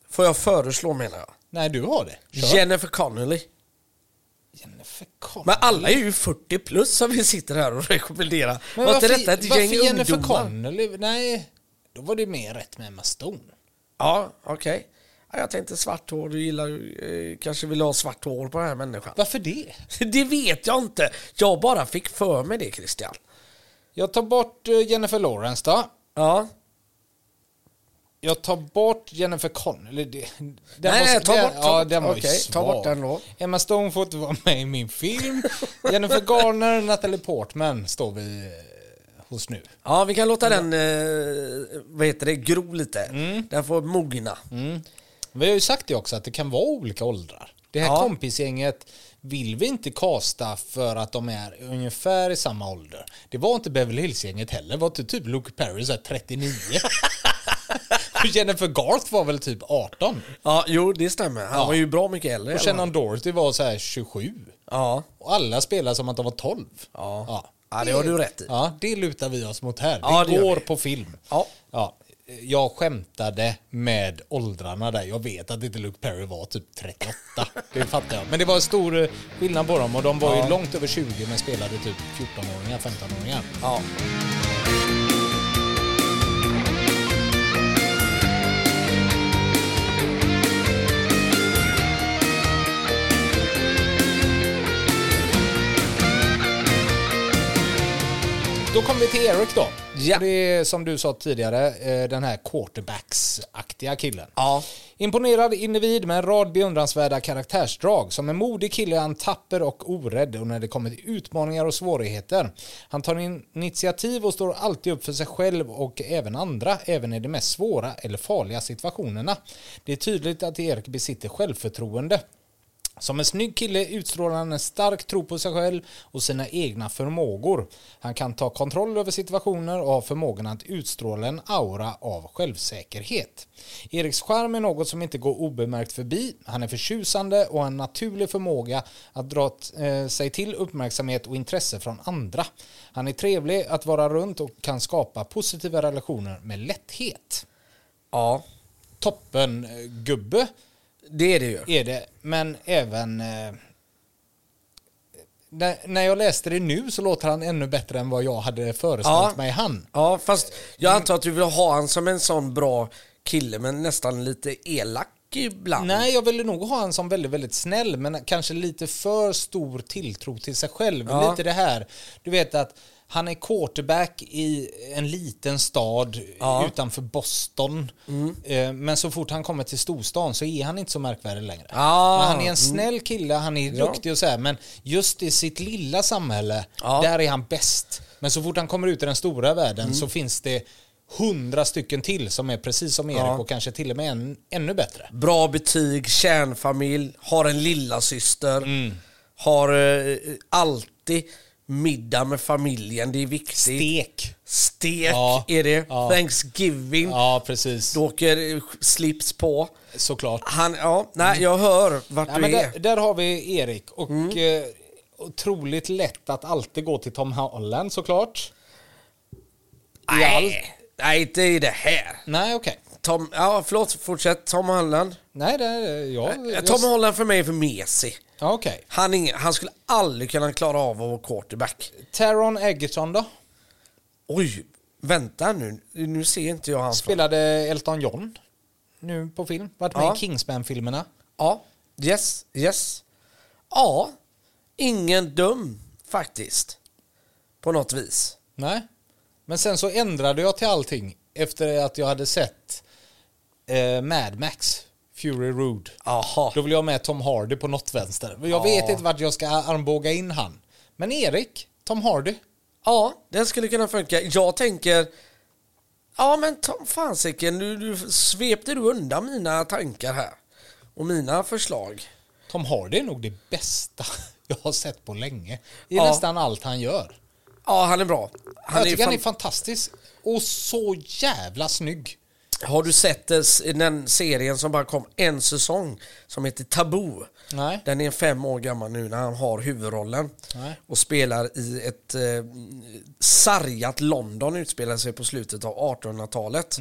Får jag föreslå menar jag. Nej, du har det. Kör. Jennifer Connelly. Men alla är ju 40 plus som vi sitter här och rekommenderar. Men var inte varför, detta ett varför gäng Jennifer ungdomar? Connelly? Nej, då var det mer rätt med Emma Stone. Ja, okej. Ja, jag tänkte svart hår. Du gillar eh, kanske vill ha svart hår på den här människan. Varför det? Det vet jag inte. Jag bara fick för mig det Christian. Jag tar bort eh, Jennifer Lawrence då. Ja. Jag tar bort Jennifer Connelly. Det, den Nej, var, nej, ta bort- ta ja, bort. den var Okej, ta bort den då. Emma Stone får inte vara med i min film. Jennifer Garner, Natalie Portman står vi eh, hos nu. Ja, vi kan låta den, eh, vad heter det, gro lite. Den får mogna. Vi har ju sagt det också att det kan vara olika åldrar. Det här Ja. kompisgänget vill vi inte kasta för att de är ungefär i samma ålder. Det var inte Beverly Hills-gänget heller. Det var inte typ Luke Perry så här 39. Jennifer Garth var väl typ 18. Ja, jo det stämmer. Han Ja. var ju bra mycket äldre. Och Shannon Dorothy var så här 27. Ja. Och alla spelar som att de var 12. Ja. Ja, det har du rätt i. Ja, det lutar vi oss mot här. Ja, det det gör går vi. på film. Ja. Ja. jag skämtade med åldrarna där. Jag vet att inte Luke Perry var typ 38. Det fattar jag. Men det var stor eh, skillnad på dem och de var ju långt över 20 men spelade typ 14-åringar, 15-åringar. Ja. Då kommer vi till Eric då. Ja. Det är som du sa tidigare, eh, den här quarterbacks-aktiga killen. Ja. Imponerad individ med en rad beundransvärda karaktärsdrag. Som en modig kille är han tapper och orädd och när det kommer till utmaningar och svårigheter. Han tar in initiativ och står alltid upp för sig själv och även andra, även i de mest svåra eller farliga situationerna. Det är tydligt att Erik besitter självförtroende. Som en snygg kille utstrålar han en stark tro på sig själv och sina egna förmågor. Han kan ta kontroll över situationer och har förmågan att utstråla en aura av självsäkerhet. Eriks charm är något som inte går obemärkt förbi. Han är förtjusande och har en naturlig förmåga att dra eh, sig till uppmärksamhet och intresse från andra. Han är trevlig att vara runt och kan skapa positiva relationer med lätthet. Ja, Toppen eh, gubbe det är det ju. är det, men även... Eh, när, när jag läste det nu så låter han ännu bättre än vad jag hade föreställt Ja. mig han. Ja, fast jag antar att du vill ha han som en sån bra kille, men nästan lite elak ibland. Nej, jag ville nog ha han som väldigt, väldigt snäll, men kanske lite för stor tilltro till sig själv. Ja. Lite det här, du vet att han är quarterback i en liten stad Ja. Mm. utanför Boston. Eh, Men så fort han kommer till storstan så är han inte så märkvärdig längre. Ah. Men han är en snäll kille, han är Ja. duktig och så här, men just i sitt lilla samhälle, Ja. där är han bäst. Men så fort han kommer ut i den stora världen Mm. så finns det hundra stycken till som är precis som Erik Ja. och kanske till och med än, ännu bättre. Bra betyg, kärnfamilj, har en lilla syster Mm. har eh, alltid middag med familjen, det är viktigt. Stek. Stek Ja. är det. Ja. Thanksgiving, Ja, precis. då åker slips på. Såklart. Han, ja, nej, jag hör vart Ja, du är. där, där har vi Erik och eh, otroligt lätt att alltid gå till Tom Holland såklart. I allt. Nej, nej, inte i det här. Nej, okej. Tom, ja, förlåt, fortsätt. Tom Holland. Nej, det är jag. Eh, jag Tom Holland för mig är för mesig. Okej. Han, är han skulle aldrig kunna klara av att vara quarterback. Taron Egerton då? Oj, vänta nu. Nu ser inte jag han. Spelade Elton John nu på film. Varit med Ja. i Kingsman-filmerna. Ja, yes, yes. Ja, ingen dum faktiskt. På något vis. Nej. Men sen så ändrade jag till allting efter att jag hade sett eh, Mad Max, Fury Road. Jaha. Då vill jag ha med Tom Hardy på något vänster. Jag vet inte vart jag ska armbåga in han. Men Erik, Tom Hardy. Ja, den skulle kunna funka. Jag tänker... Ja, men Tom fasiken, du, du svepte du undan mina tankar här. Och mina förslag. Tom Hardy är nog det bästa jag har sett på länge. I Ja. nästan allt han gör. Ja, han är bra. Han jag är tycker han är fan- fantastisk. Och så jävla snygg. Har du sett den serien som bara kom en säsong som heter Taboo? Nej. Den är fem år gammal nu när han har huvudrollen Nej. och spelar i ett eh, sargat London utspelar sig på slutet av 1800-talet.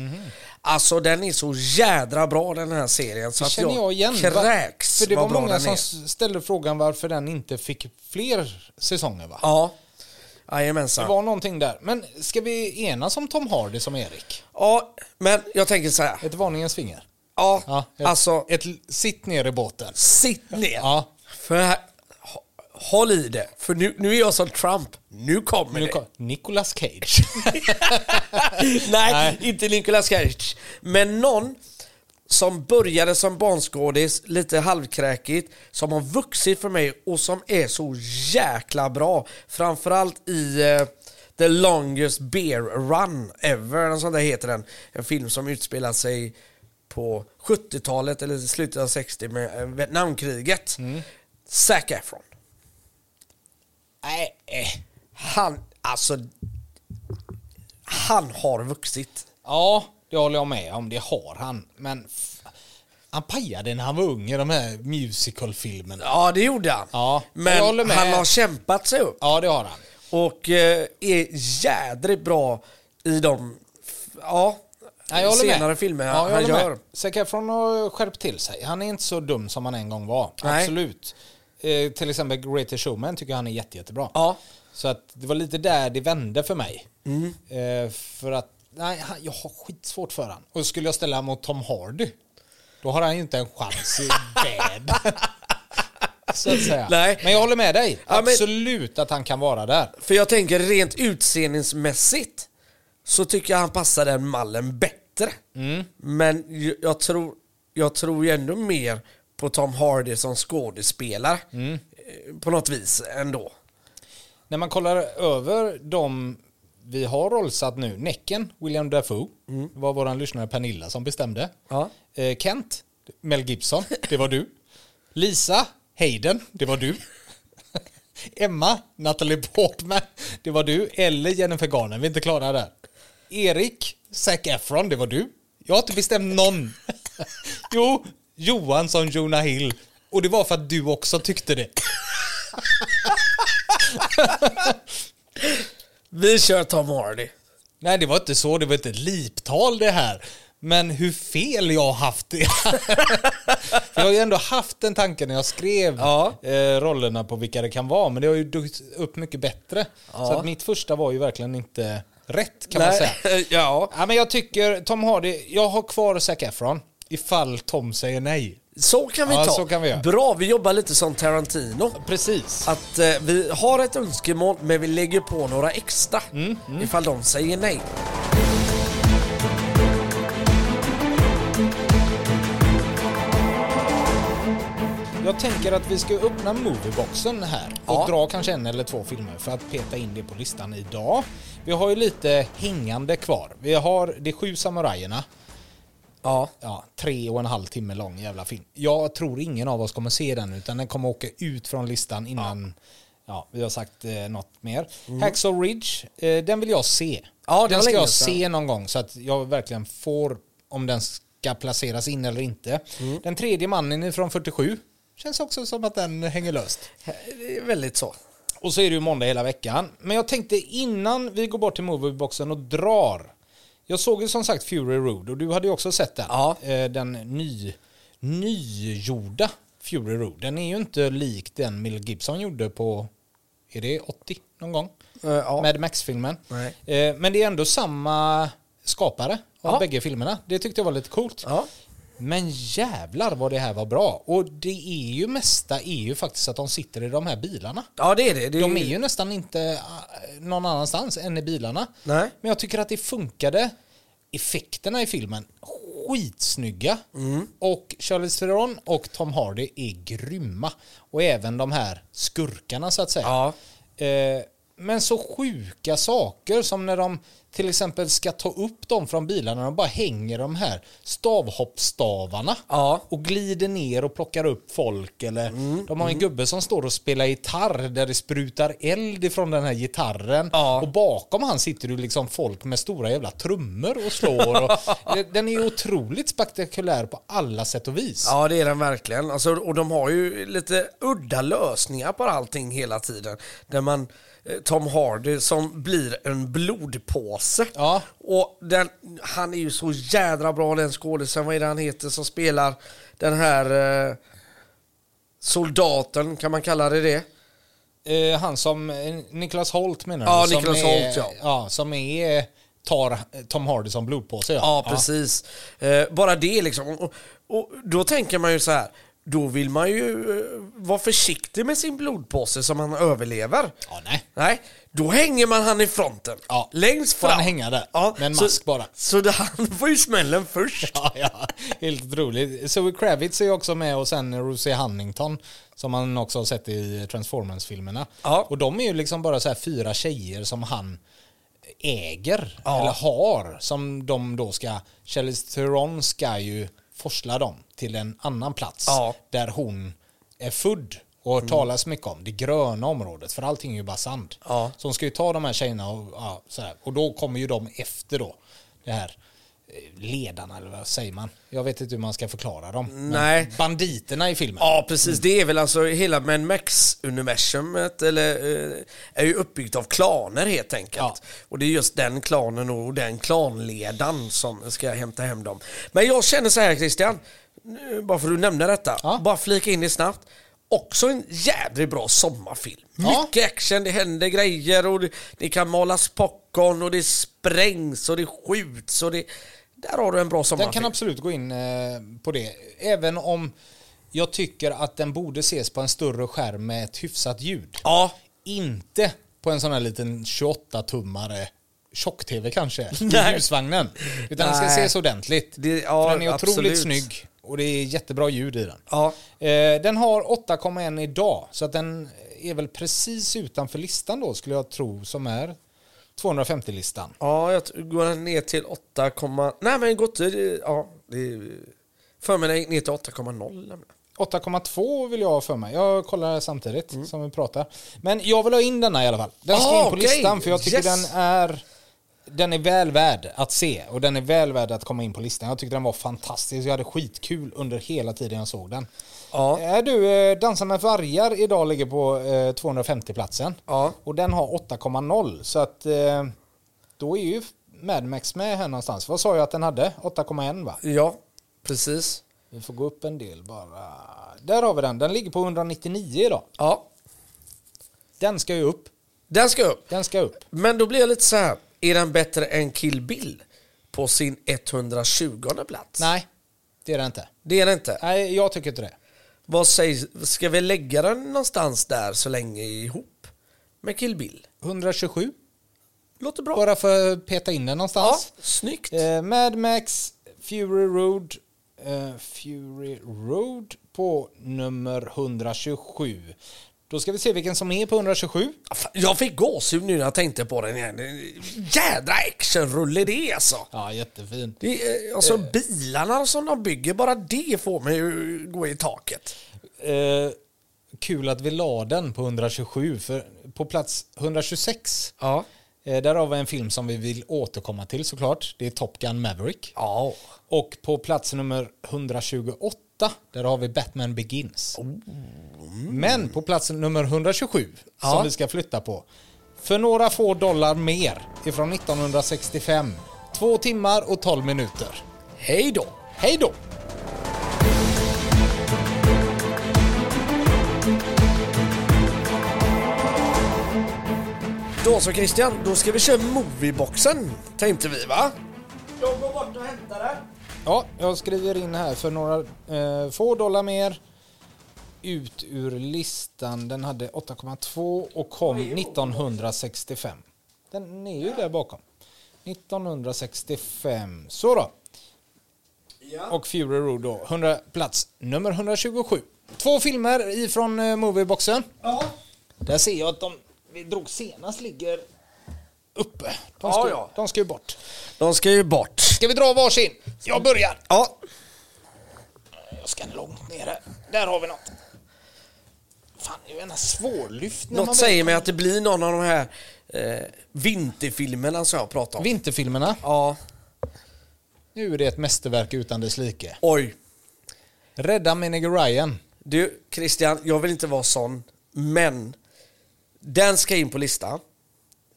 Alltså den är så jädra bra den här serien så Det att känner jag igen. kräks För det var många som ställde frågan varför den inte fick fler säsonger va? Ja, Det jajamensan. var någonting där. Men ska vi enas om Tom Hardy som Erik? Ja, men jag tänker så här. Ett varningens finger. Ja, Ja, ett, alltså Ett sitt ner i båten. sitt ner. Ja. För här, hå- håll i det. För nu, nu är jag som Trump. Nu kommer Nu det. kom, Nicolas Cage. Nej, Nej. inte Nicolas Cage. Men någon som började som barnskådis, lite halvkräkigt, som har vuxit för mig och som är så jäkla bra. Framförallt i eh, The Longest Bear Run Ever, en sån där heter den. En film som utspelar sig på 70-talet eller slutet av 60 med eh, Vietnamkriget. Zac Efron. Nej, eh. Han, alltså... Han har vuxit. Ja, det håller jag med om. Det har han. Men han pajade när han var ung i de här musicalfilmerna. Ja, det gjorde han. Ja, Men han har kämpat sig upp Ja, det har han. och eh, är jädrigt bra i de... Ja, Ja, med. senare filmer Ja, han gör. med. Zac Efron har skärpt till sig. Han är inte så dum som han en gång var. Nej. Absolut. Eh, till exempel Greatest Showman tycker jag han är jätte, jättebra. Ja. Så att det var lite där det vände för mig. Mm. Eh, för att, nej, han, jag har skitsvårt för han. Och skulle jag ställa mot Tom Hardy, då har han ju inte en chans i världen. Så att säga. Nej. Men jag håller med dig. Ja, men- Absolut att han kan vara där. För jag tänker rent utseendesmässigt så tycker jag han passar den mallen bättre. Mm. Men jag tror, jag tror ju ändå mer på Tom Hardy som skådespelare. Mm. eh, På något vis ändå. När man kollar över de vi har rollsatt nu, Näcken, William Dafoe, var vår lyssnare Pernilla som bestämde. Ja. Eh, Kent, Mel Gibson, det var du. Lisa, Hayden, det var du. Emma, Natalie Portman, det var du. Eller Jennifer Garner, vi är inte klara där. Erik, Zac Efron, det var du. Jag har inte bestämt någon. jo, Johan som Jonah Hill. Och det var för att du också tyckte det. Vi kör Tom Hardy. Nej, det var inte så. Det var inte ett liptal det här. Men hur fel jag har haft det. jag har ju ändå haft en tanke när jag skrev Ja. eh, rollerna på vilka det kan vara. Men det har ju dykt upp mycket bättre. Ja. Så att mitt första var ju verkligen inte rätt kan man säga. ja, Ja, men jag tycker Tom Hardy, jag har kvar Zac Efron. Ifall Tom säger nej. så kan vi Ja, ta. så kan vi göra. Bra, vi jobbar lite som Tarantino. Precis. Att eh, vi har ett önskemål men vi lägger på några extra Mm, ifall de säger nej. Jag tänker att vi ska öppna movieboxen här och Ja. dra kanske en eller två filmer för att peta in det på listan idag. Vi har ju lite hängande kvar. Vi har De sju samurajerna. Ja. Ja, tre och en halv timme lång jävla film. Jag tror ingen av oss kommer se den utan den kommer åka ut från listan innan ja. vi har sagt eh, något mer. Hacksaw Ridge, eh, den vill jag se. Mm. Ja, den ska jag sedan. se någon gång så att jag verkligen får om den ska placeras in eller inte. Mm. Den tredje mannen är från 47. Känns också som att den hänger löst. Det är väldigt så. Och så är det ju måndag hela veckan. Men jag tänkte innan vi går bort till movieboxen och drar. Jag såg ju som sagt Fury Road och du hade ju också sett den. Ja. Eh, Den ny, nygjorda Fury Road. Den är ju inte lik den Mel Gibson gjorde på, är det 80 någon gång? Eh, ja. Mad Max-filmen. Eh, Men det är ändå samma skapare av Ja. bägge filmerna. Det tyckte jag var lite coolt. Ja. Men jävlar vad det här var bra. Och det är ju mesta är ju faktiskt att de sitter i de här bilarna. ja, det är det. det De är ju nästan inte äh, någon annanstans än i bilarna. Nej. Men jag tycker att det funkade. Effekterna i filmen, skitsnygga. Mm. Och Charlize Theron och Tom Hardy är grymma. Och även de här skurkarna så att säga. Ja. Eh, men så sjuka saker som när de till exempel ska ta upp dem från bilarna. De bara hänger de här stavhoppstavarna Ja. och glider ner och plockar upp folk. Eller de har en gubbe som står och spelar gitarr där det sprutar eld ifrån den här gitarren. Ja. Och bakom han sitter ju liksom folk med stora jävla trummor och slår. Och, den är otroligt spektakulär på alla sätt och vis. Ja, det är den verkligen. Alltså, och de har ju lite udda lösningar på allting hela tiden. Där man, Tom Hardy som blir en blodpåse. Ja. Och den, han är ju så jädra bra den skådisen. Vad är det han heter som spelar den här eh, soldaten, kan man kalla det det? Eh, han som, eh, Niklas Holt menar Ja, du? Som Niklas är, Holt, ja. ja. Som är, tar Tom Hardy som blodpåse. Ja, precis. Eh, bara det liksom. Och, och då tänker man ju så här. Då vill man ju eh, vara försiktig med sin blodpåse som han överlever. Ja, nej. Nej, då hänger man han i fronten. Ja, Längst får fram. han hänga där, med en så, mask bara. Så det, han får ju smällen först. Ja, ja, helt otroligt. Zoe Kravitz är ju också med och sen Rosie Huntington som man också har sett i Transformers-filmerna. Ja. Och de är ju liksom bara så här fyra tjejer som han äger, Ja. eller har, som de då ska, Charlize Theron ska ju forsla dem till en annan plats Ja. Mm. där hon är född och har talas mycket om, det gröna området, för allting är ju bara sand. Ja. Så hon ska ju ta de här tjejerna och, ja, så här, och då kommer ju de efter då, det här ledarna, eller vad säger man? Jag vet inte hur man ska förklara dem. Men Nej. Banditerna i filmen. Ja, precis. Det är väl alltså hela Mad Max-universumet eller, eh, är ju uppbyggt av klaner helt enkelt. Ja. Och det är just den klanen och den klanledaren som ska hämta hem dem. Men jag känner så här Christian, bara för att du nämnde detta, Ja. bara flika in det snabbt. Också en jädrigt bra sommarfilm. Ja. Mycket action, det händer grejer och det, det kan malas popcorn och det sprängs och det skjuts och det... Där har du en bra Den sommarfilm. kan absolut gå in eh, på det. Även om jag tycker att den borde ses på en större skärm med ett hyfsat ljud. Ja, Inte på en sån här liten 28-tummare tjock-tv kanske, i Nej. husvagnen. Utan den ska Nej. ses ordentligt. Det- ja, den är otroligt absolut. snygg och det är jättebra ljud i den. ja. Eh, den har 8,1 idag, så att den är väl precis utanför listan då skulle jag tro, som är 250-listan. Ja, jag går ner till 8, nej men det- ja, det är, för mig ner till 8,0. nämligen. 8,2 vill jag ha för mig. Jag kollar samtidigt som vi pratar. Men jag vill ha in denna i alla fall. Den ska Ah, in på okej. listan för jag tycker Yes. den är den är väl värd att se och den är väl värd att komma in på listan. Jag tyckte den var fantastisk. Jag hade skitkul under hela tiden jag såg den. Ja. Är du eh, Dansa med vargar idag ligger på eh, 250-platsen. Ja. Och den har 8,0 så att eh, då är ju Mad Max med här någonstans. Vad sa jag att den hade? 8,1 va? Ja, precis. Vi får gå upp en del bara. Där har vi den. Den ligger på 199 idag. Ja, Den ska ju upp. den ska upp. Den ska upp. Men då blir jag lite så här, är den bättre än Kill Bill på sin 120 plats? Nej, det är den inte. Det är den inte. Nej, jag tycker inte det. Vad sägs, ska vi lägga den någonstans där så länge ihop med Kill Bill? 127. Låter bra. Bara för att peta in den Ja, någonstans. snyggt. Eh, Mad Max, Fury Road. Eh, Fury Road på nummer 127. Då ska vi se vilken som är på 127. Fan, Jag fick gåshud nu när jag tänkte på den igen. Jädra actionrulle det är alltså. Ja, jättefin. Det är, alltså bilarna som de bygger, bara det får mig att gå i taket. Eh, kul att vi la den på 127, för på plats 126 Ja. eh, där har vi en film som vi vill återkomma till såklart. Det är Top Gun Maverick. Ja. Och på plats nummer 128, där har vi Batman Begins. Men på plats nummer 127, Ja. som vi ska flytta på, för några få dollar mer ifrån 1965. Två timmar och 12 minuter. Hej då. Hej då! Då så Christian, då ska vi köra movieboxen tänkte vi va? Jag går bort och hämtar den. Ja, jag skriver in här för några eh, få dollar mer. Ut ur listan. Den hade 8,2 och kom 1965. Den är ju där bakom. 1965. Så då. Ja. Och Fury Road då. 100, plats nummer 127. Två filmer ifrån eh, Movieboxen. ja. Där ser jag att de vi drog senast ligger uppe. De Ja, ska, ja. de ska ju bort. De ska ju bort. Ska vi dra varsin? Jag börjar. Ja. Jag ska långt nere. Där har vi något. Fan, det är ju svårlyft. när man Något säger mig att det blir någon av de här eh, vinterfilmerna som jag pratar om. Vinterfilmerna. Ja. Nu är det ett mästerverk utan dess like. Oj. Rädda Menige Ryan. Du Christian, jag vill inte vara sån, men den ska in på listan.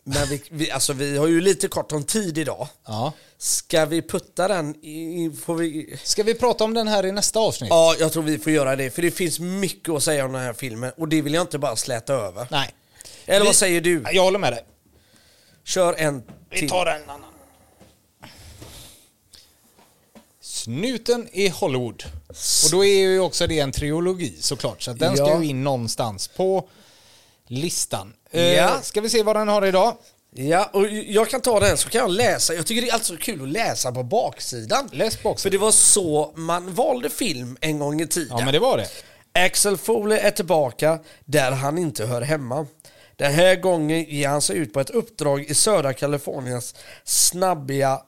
Men vi, vi, alltså, vi har ju lite kort om tid idag. Ja. Ska vi putta den i... Får vi... Ska vi prata om den här i nästa avsnitt? Ja, jag tror vi får göra det. För det finns mycket att säga om den här filmen. Och det vill jag inte bara släta över. Nej. Eller Vi- vad säger du? Jag håller med dig. Kör en Vi till. tar en annan. Snuten i Hollywood. Och då är ju också det en trilogi såklart. Så att den ska Ja. ju in någonstans på listan. Ja. Eh, ska vi se vad den har idag? Ja, och jag kan ta den så kan jag läsa. Jag tycker det är alltså kul att läsa på baksidan. Läs För baksidan. det var så man valde film en gång i tiden. Ja, men det var det. Axel Foley är tillbaka där han inte hör hemma. Den här gången ger han sig ut på ett uppdrag i södra Kaliforniens snabbiga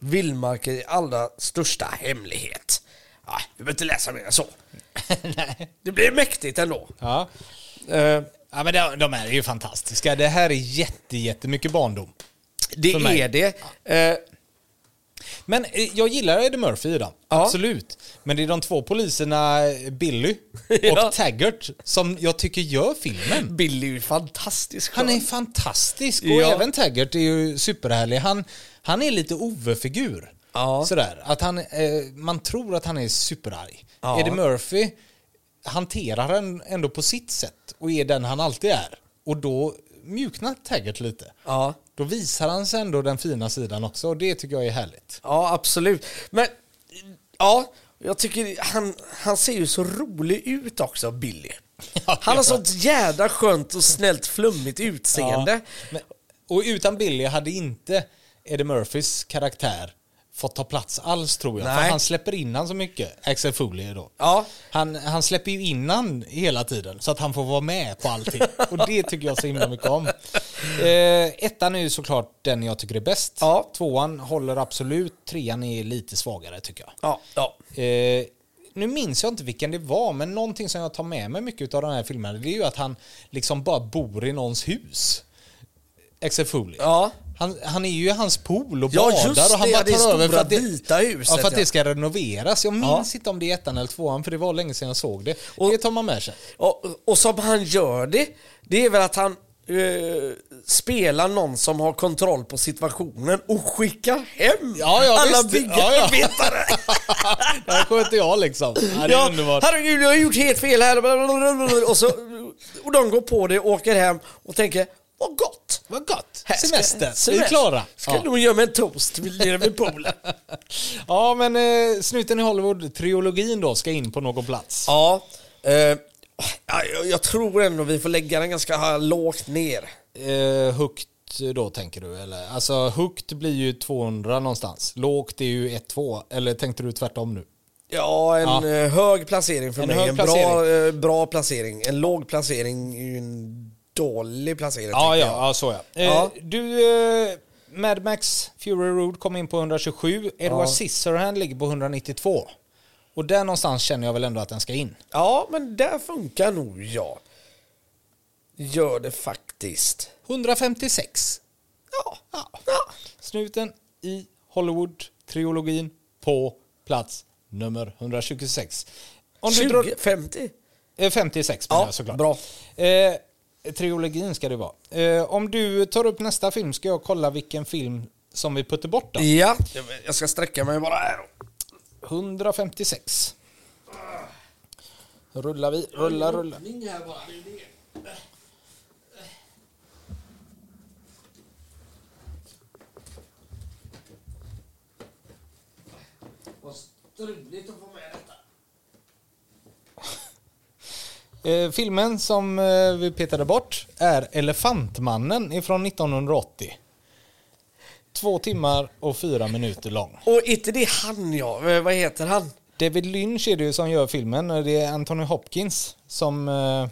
vildmarker i allra största hemlighet. Ja, vi behöver inte läsa mer än så. Det blir mäktigt ändå. Ja. Eh, ja, men de, de är ju fantastiska. Det här är jätte, jättemycket barndom. det För mig. är det. Eh, Men eh, jag gillar Eddie Murphy i den. Ja. Absolut. Men det är de två poliserna Billy Ja. och Taggart som jag tycker gör filmen. Billy är ju fantastisk. Han är fantastisk och Ja. även Taggart är ju superhärlig. Han, han är lite Ove-figur. Ja. Sådär. Att han, eh, man tror att han är superarg. Ja. Eddie Murphy hanterar den ändå på sitt sätt och är den han alltid är. Och då mjuknar Taggart lite. Ja. Då visar han sig ändå den fina sidan också och det tycker jag är härligt. Ja, absolut. Men ja, jag tycker han, han ser ju så rolig ut också, Billy. Ja, Han har sånt jädra skönt och snällt flummigt utseende. Ja, men, och utan Billy hade inte Eddie Murphys karaktär fått ta plats alls tror jag. Nej. För han släpper in han så mycket, Axel Foley då. Ja. Han, han släpper ju in han hela tiden så att han får vara med på allting. och det tycker jag så himla mycket om. Eh, ettan är ju såklart den jag tycker är bäst. Ja. Tvåan håller absolut, trean är lite svagare tycker jag. Ja, ja. Eh, nu minns jag inte vilken det var, men någonting som jag tar med mig mycket av den här filmen, det är ju att han liksom bara bor i någons hus. Axel Foley. Ja. Han, han är ju i hans pool och Ja, badar just och han det, bara det tar över för att det, vita huset, ja, för att ja. det ska renoveras. Jag minns Ja. inte om det är ettan eller tvåan, för det var länge sedan jag såg det. Och- det tar man med sig. Och, och som han gör det, det är väl att han eh, spelar någon som har kontroll på situationen och skickar hem Ja, ja, alla byggarbetare. Det här sköter jag liksom. Ja, det är Ja, underbart. herregud, jag har gjort helt fel här. Och, så, och de går på det, åker hem och tänker, vad gott. Vad gott. Här ska- Semester. Vi är klara. Ska Ja. nog göra mig en toast nere vid poolen. Ja, men eh, Snuten i Hollywood-triologin då ska in på någon plats. Ja, eh, ja, jag, jag tror ändå vi får lägga den ganska lågt ner. Eh, högt då tänker du? Eller? Alltså högt blir ju 200 någonstans. Lågt är ju 1-2. Eller tänkte du tvärtom nu? Ja, en Ja. eh, hög placering för En mig. en bra, placering. eh, bra placering. En låg placering är ju en dålig placering. Ja, ja, ja, så ja. Eh, Ja. Du, eh, Mad Max Fury Road kom in på 127. Edward Ja. Scissorhand ligger på 192. Och där någonstans känner jag väl ändå att den ska in. ja, men där funkar nog jag. Gör det faktiskt. 156. Ja. Ja. ja. Snuten i Hollywood-triologin på plats nummer 126. Om du 20, drar, 50? eh, 56 menar Ja, jag såklart. bra. Eh, triologin ska det vara. Eh, om du tar upp nästa film ska jag kolla vilken film som vi puttar bort då. Ja, jag ska sträcka mig bara här. 156. Rullar vi, rullar, rullar. Vad struligt att få med detta. Eh, filmen som eh, vi petade bort är Elefantmannen ifrån 1980. Två timmar och fyra minuter lång. Och inte det han ja, Eh, vad heter han? David Lynch är det ju som gör filmen. och Det är Anthony Hopkins som eh,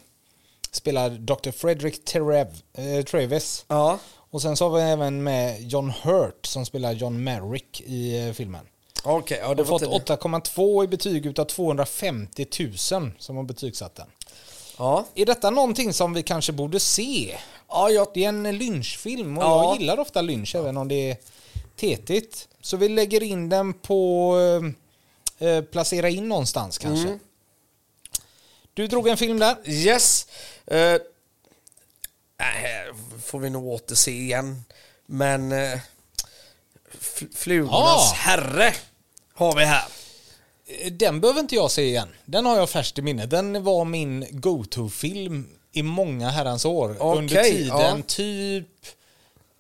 spelar Dr. Frederick Terev, eh, Travis. Ja. Och sen så har vi även med John Hurt som spelar John Merrick i eh, filmen. Okej, ja, det Och var fått tydligt. 8,2 i betyg utav 250 000 som har betygsatt den. Ja. Är detta någonting som vi kanske borde se? Ja, jag, Det är en Lynch-film och Ja. jag gillar ofta Lynch även om det är tetigt. Så vi lägger in den på eh, eh, placera in någonstans kanske. Mm. Du drog en film där. yes. Uh, får vi nog återse igen. Men uh, flugornas Ja. herre har vi här. Den behöver inte jag se igen. Den har jag färskt i minne. Den var min go-to-film i många herrans år. Okej, Under tiden ja. typ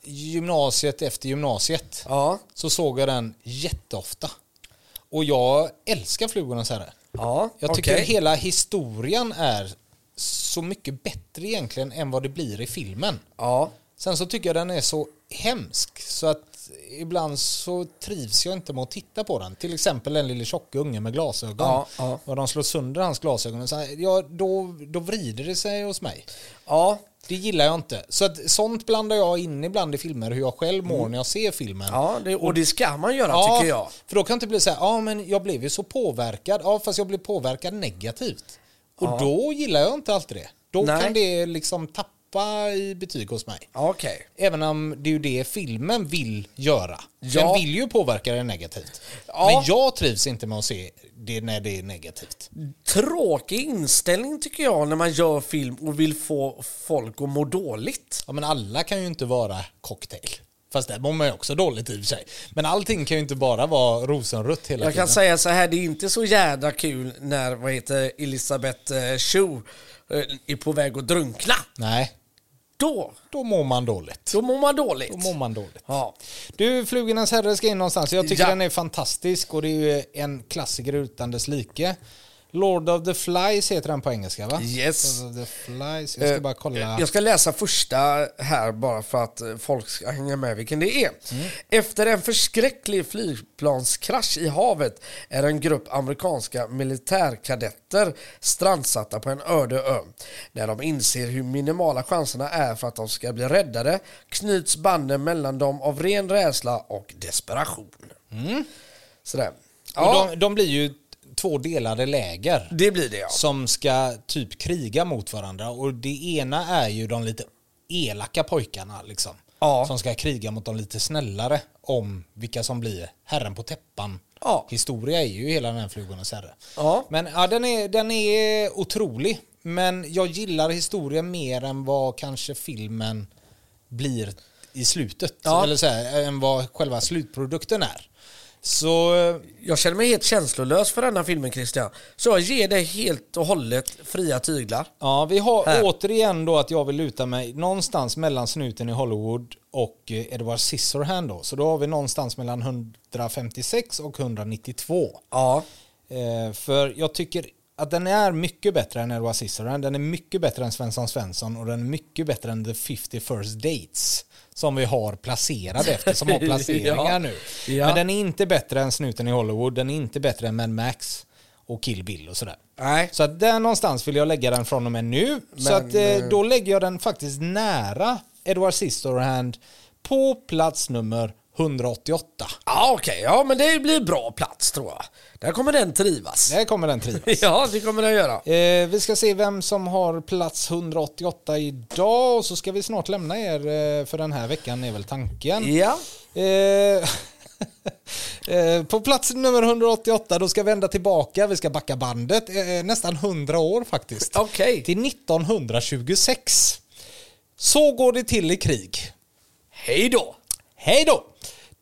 gymnasiet efter gymnasiet. Ja. Så såg jag den jätteofta. Och jag älskar Flugornas herre. Ja, Jag tycker okej. hela historien är så mycket bättre egentligen än vad det blir i filmen. Ja. Sen så tycker jag den är så hemsk så att ibland så trivs jag inte med att titta på den. Till exempel den lille tjocka ungen med glasögon. Ja, ja. Och de slår sönder hans glasögon. Så ja, då, då vrider det sig hos mig. Ja. Det gillar jag inte. Så att, sånt blandar jag in ibland i filmer, hur jag själv mår när jag ser filmen. Mm. ja det, och det ska man göra Ja, tycker jag. För då kan det inte bli så här, ja men jag blev ju så påverkad. Ja fast jag blev påverkad negativt. Och då gillar jag inte alltid det. Då Nej. kan det liksom tappa toppa i betyg hos mig. Okej. Även om det är ju det filmen vill göra. Ja. Den vill ju påverka det negativt. Ja. Men jag trivs inte med att se det när det är negativt. Tråkig inställning tycker jag när man gör film och vill få folk att må dåligt. Ja, men alla kan ju inte vara cocktail. Fast det mår man ju också dåligt i och för sig. Men allting kan ju inte bara vara rosenrött hela Jag tiden. kan säga så här, det är inte så jädra kul när vad heter Elisabeth eh, Chu eh, är på väg att drunkna. Nej, Då, då mår man dåligt. då mår man dåligt. Då mår man dåligt. Ja. Du, Flugornas herre ska in någonstans. Jag tycker Ja. den är fantastisk och det är ju en klassiker utan dess like. Lord of the Flies heter den på engelska va? Yes. Lord of the Flies. Jag ska Eh, bara kolla. Jag ska läsa första här bara för att eh, folk ska hänga med vilken det är. Mm. Efter en förskräcklig flygplanskrasch i havet är en grupp amerikanska militärkadetter strandsatta på en öde ö. När de inser hur minimala chanserna är för att de ska bli räddade knyts banden mellan dem av ren rädsla och desperation. Sådär. Mm. Och Ja, de, de blir ju två delade läger. det blir det ja. som ska typ kriga mot varandra. Och det ena är ju de lite elaka pojkarna liksom. Ja. Som ska kriga mot de lite snällare om vilka som blir herren på täppan. Ja. Historia är ju hela den här Flugornas herre. Ja. Men ja, den är, den är otrolig. Men jag gillar historien mer än vad kanske filmen blir i slutet. Ja. Eller så här, än vad själva slutprodukten är. Så eh, Jag känner mig helt känslolös för denna filmen Christian. Så jag ger dig helt och hållet fria tyglar. Ja, vi har Här. återigen då att jag vill luta mig någonstans mellan snuten i Hollywood och eh, Edward Scissorhand då. Så då har vi någonstans mellan 156 och 192. Ja. Eh, för jag tycker att den är mycket bättre än Edward Scissorhand. Den är mycket bättre än Svensson Svensson och den är mycket bättre än The 50 First Dates. Som vi har placerade efter, som har placeringar Ja. nu. Ja. Men den är inte bättre än Snuten i Hollywood, den är inte bättre än Mad Max och Kill Bill och sådär. Nej. Så att där någonstans vill jag lägga den från och med nu. så Men, att eh, eh, då lägger jag den faktiskt nära Edward Scissorhand på plats nummer 188. Ja okej, ja men det blir bra plats tror jag. Där kommer den trivas. Där kommer den trivas. Ja, det kommer den göra. Eh, vi ska se vem som har plats 188 idag och så ska vi snart lämna er eh, för den här veckan är väl tanken. Ja. Eh, eh, på plats nummer 188 då ska vi vända tillbaka, vi ska backa bandet eh, nästan 100 år faktiskt. Okej. Till 1926. Så går det till i krig. Hej då. Hej då!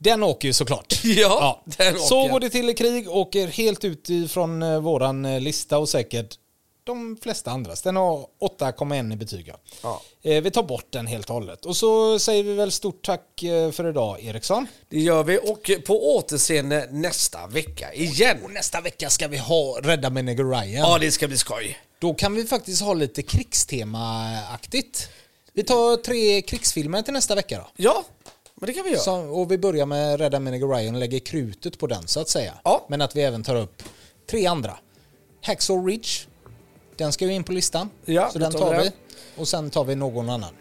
Den åker ju såklart. Ja, den Så åker. går det till i krig, åker helt ut ifrån eh, våran eh, lista och säkert de flesta andras. Den har 8,1 i betyg. ja. Ja. Eh, vi tar bort den helt och hållet. Och så säger vi väl stort tack för idag, Eriksson. Det gör vi och på återseende nästa vecka igen. Och nästa vecka ska vi ha Rädda med Nigger Ryan. Ja, det ska bli skoj. Då kan vi faktiskt ha lite krigstemaaktigt. Vi tar tre krigsfilmer till nästa vecka då. Ja, men det kan vi göra. Så, och vi börjar med Rädda Nigger Ryan och lägger krutet på den så att säga. Ja. Men att vi även tar upp tre andra. Hacksaw Ridge. Den ska ju in på listan. Ja, så den tar vi den. Och sen tar vi någon annan.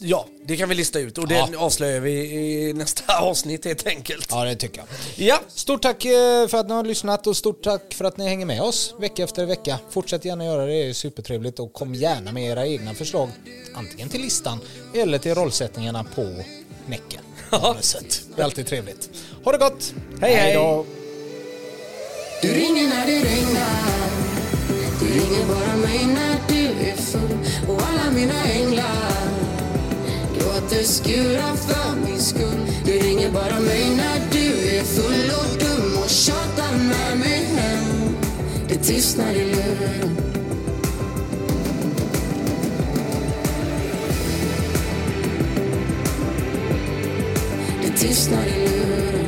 Ja, det kan vi lista ut och Ja. den avslöjar vi i nästa avsnitt helt enkelt. Ja, det tycker jag. Ja, Stort tack eh, för att ni har lyssnat och stort tack för att ni hänger med oss vecka efter vecka. Fortsätt gärna göra det, det är supertrevligt och kom gärna med era egna förslag antingen till listan eller till rollsättningarna på Näcken. Det är alltid trevligt. Ha det gott! Hej, hej. då. Du ringer när det regnar Du ringer bara mig när du är full Och alla mina änglar gråter skurar för min skull Du ringer bara mig när du är full och dum och tjatar med mig hem Det tystnar i luren It's not a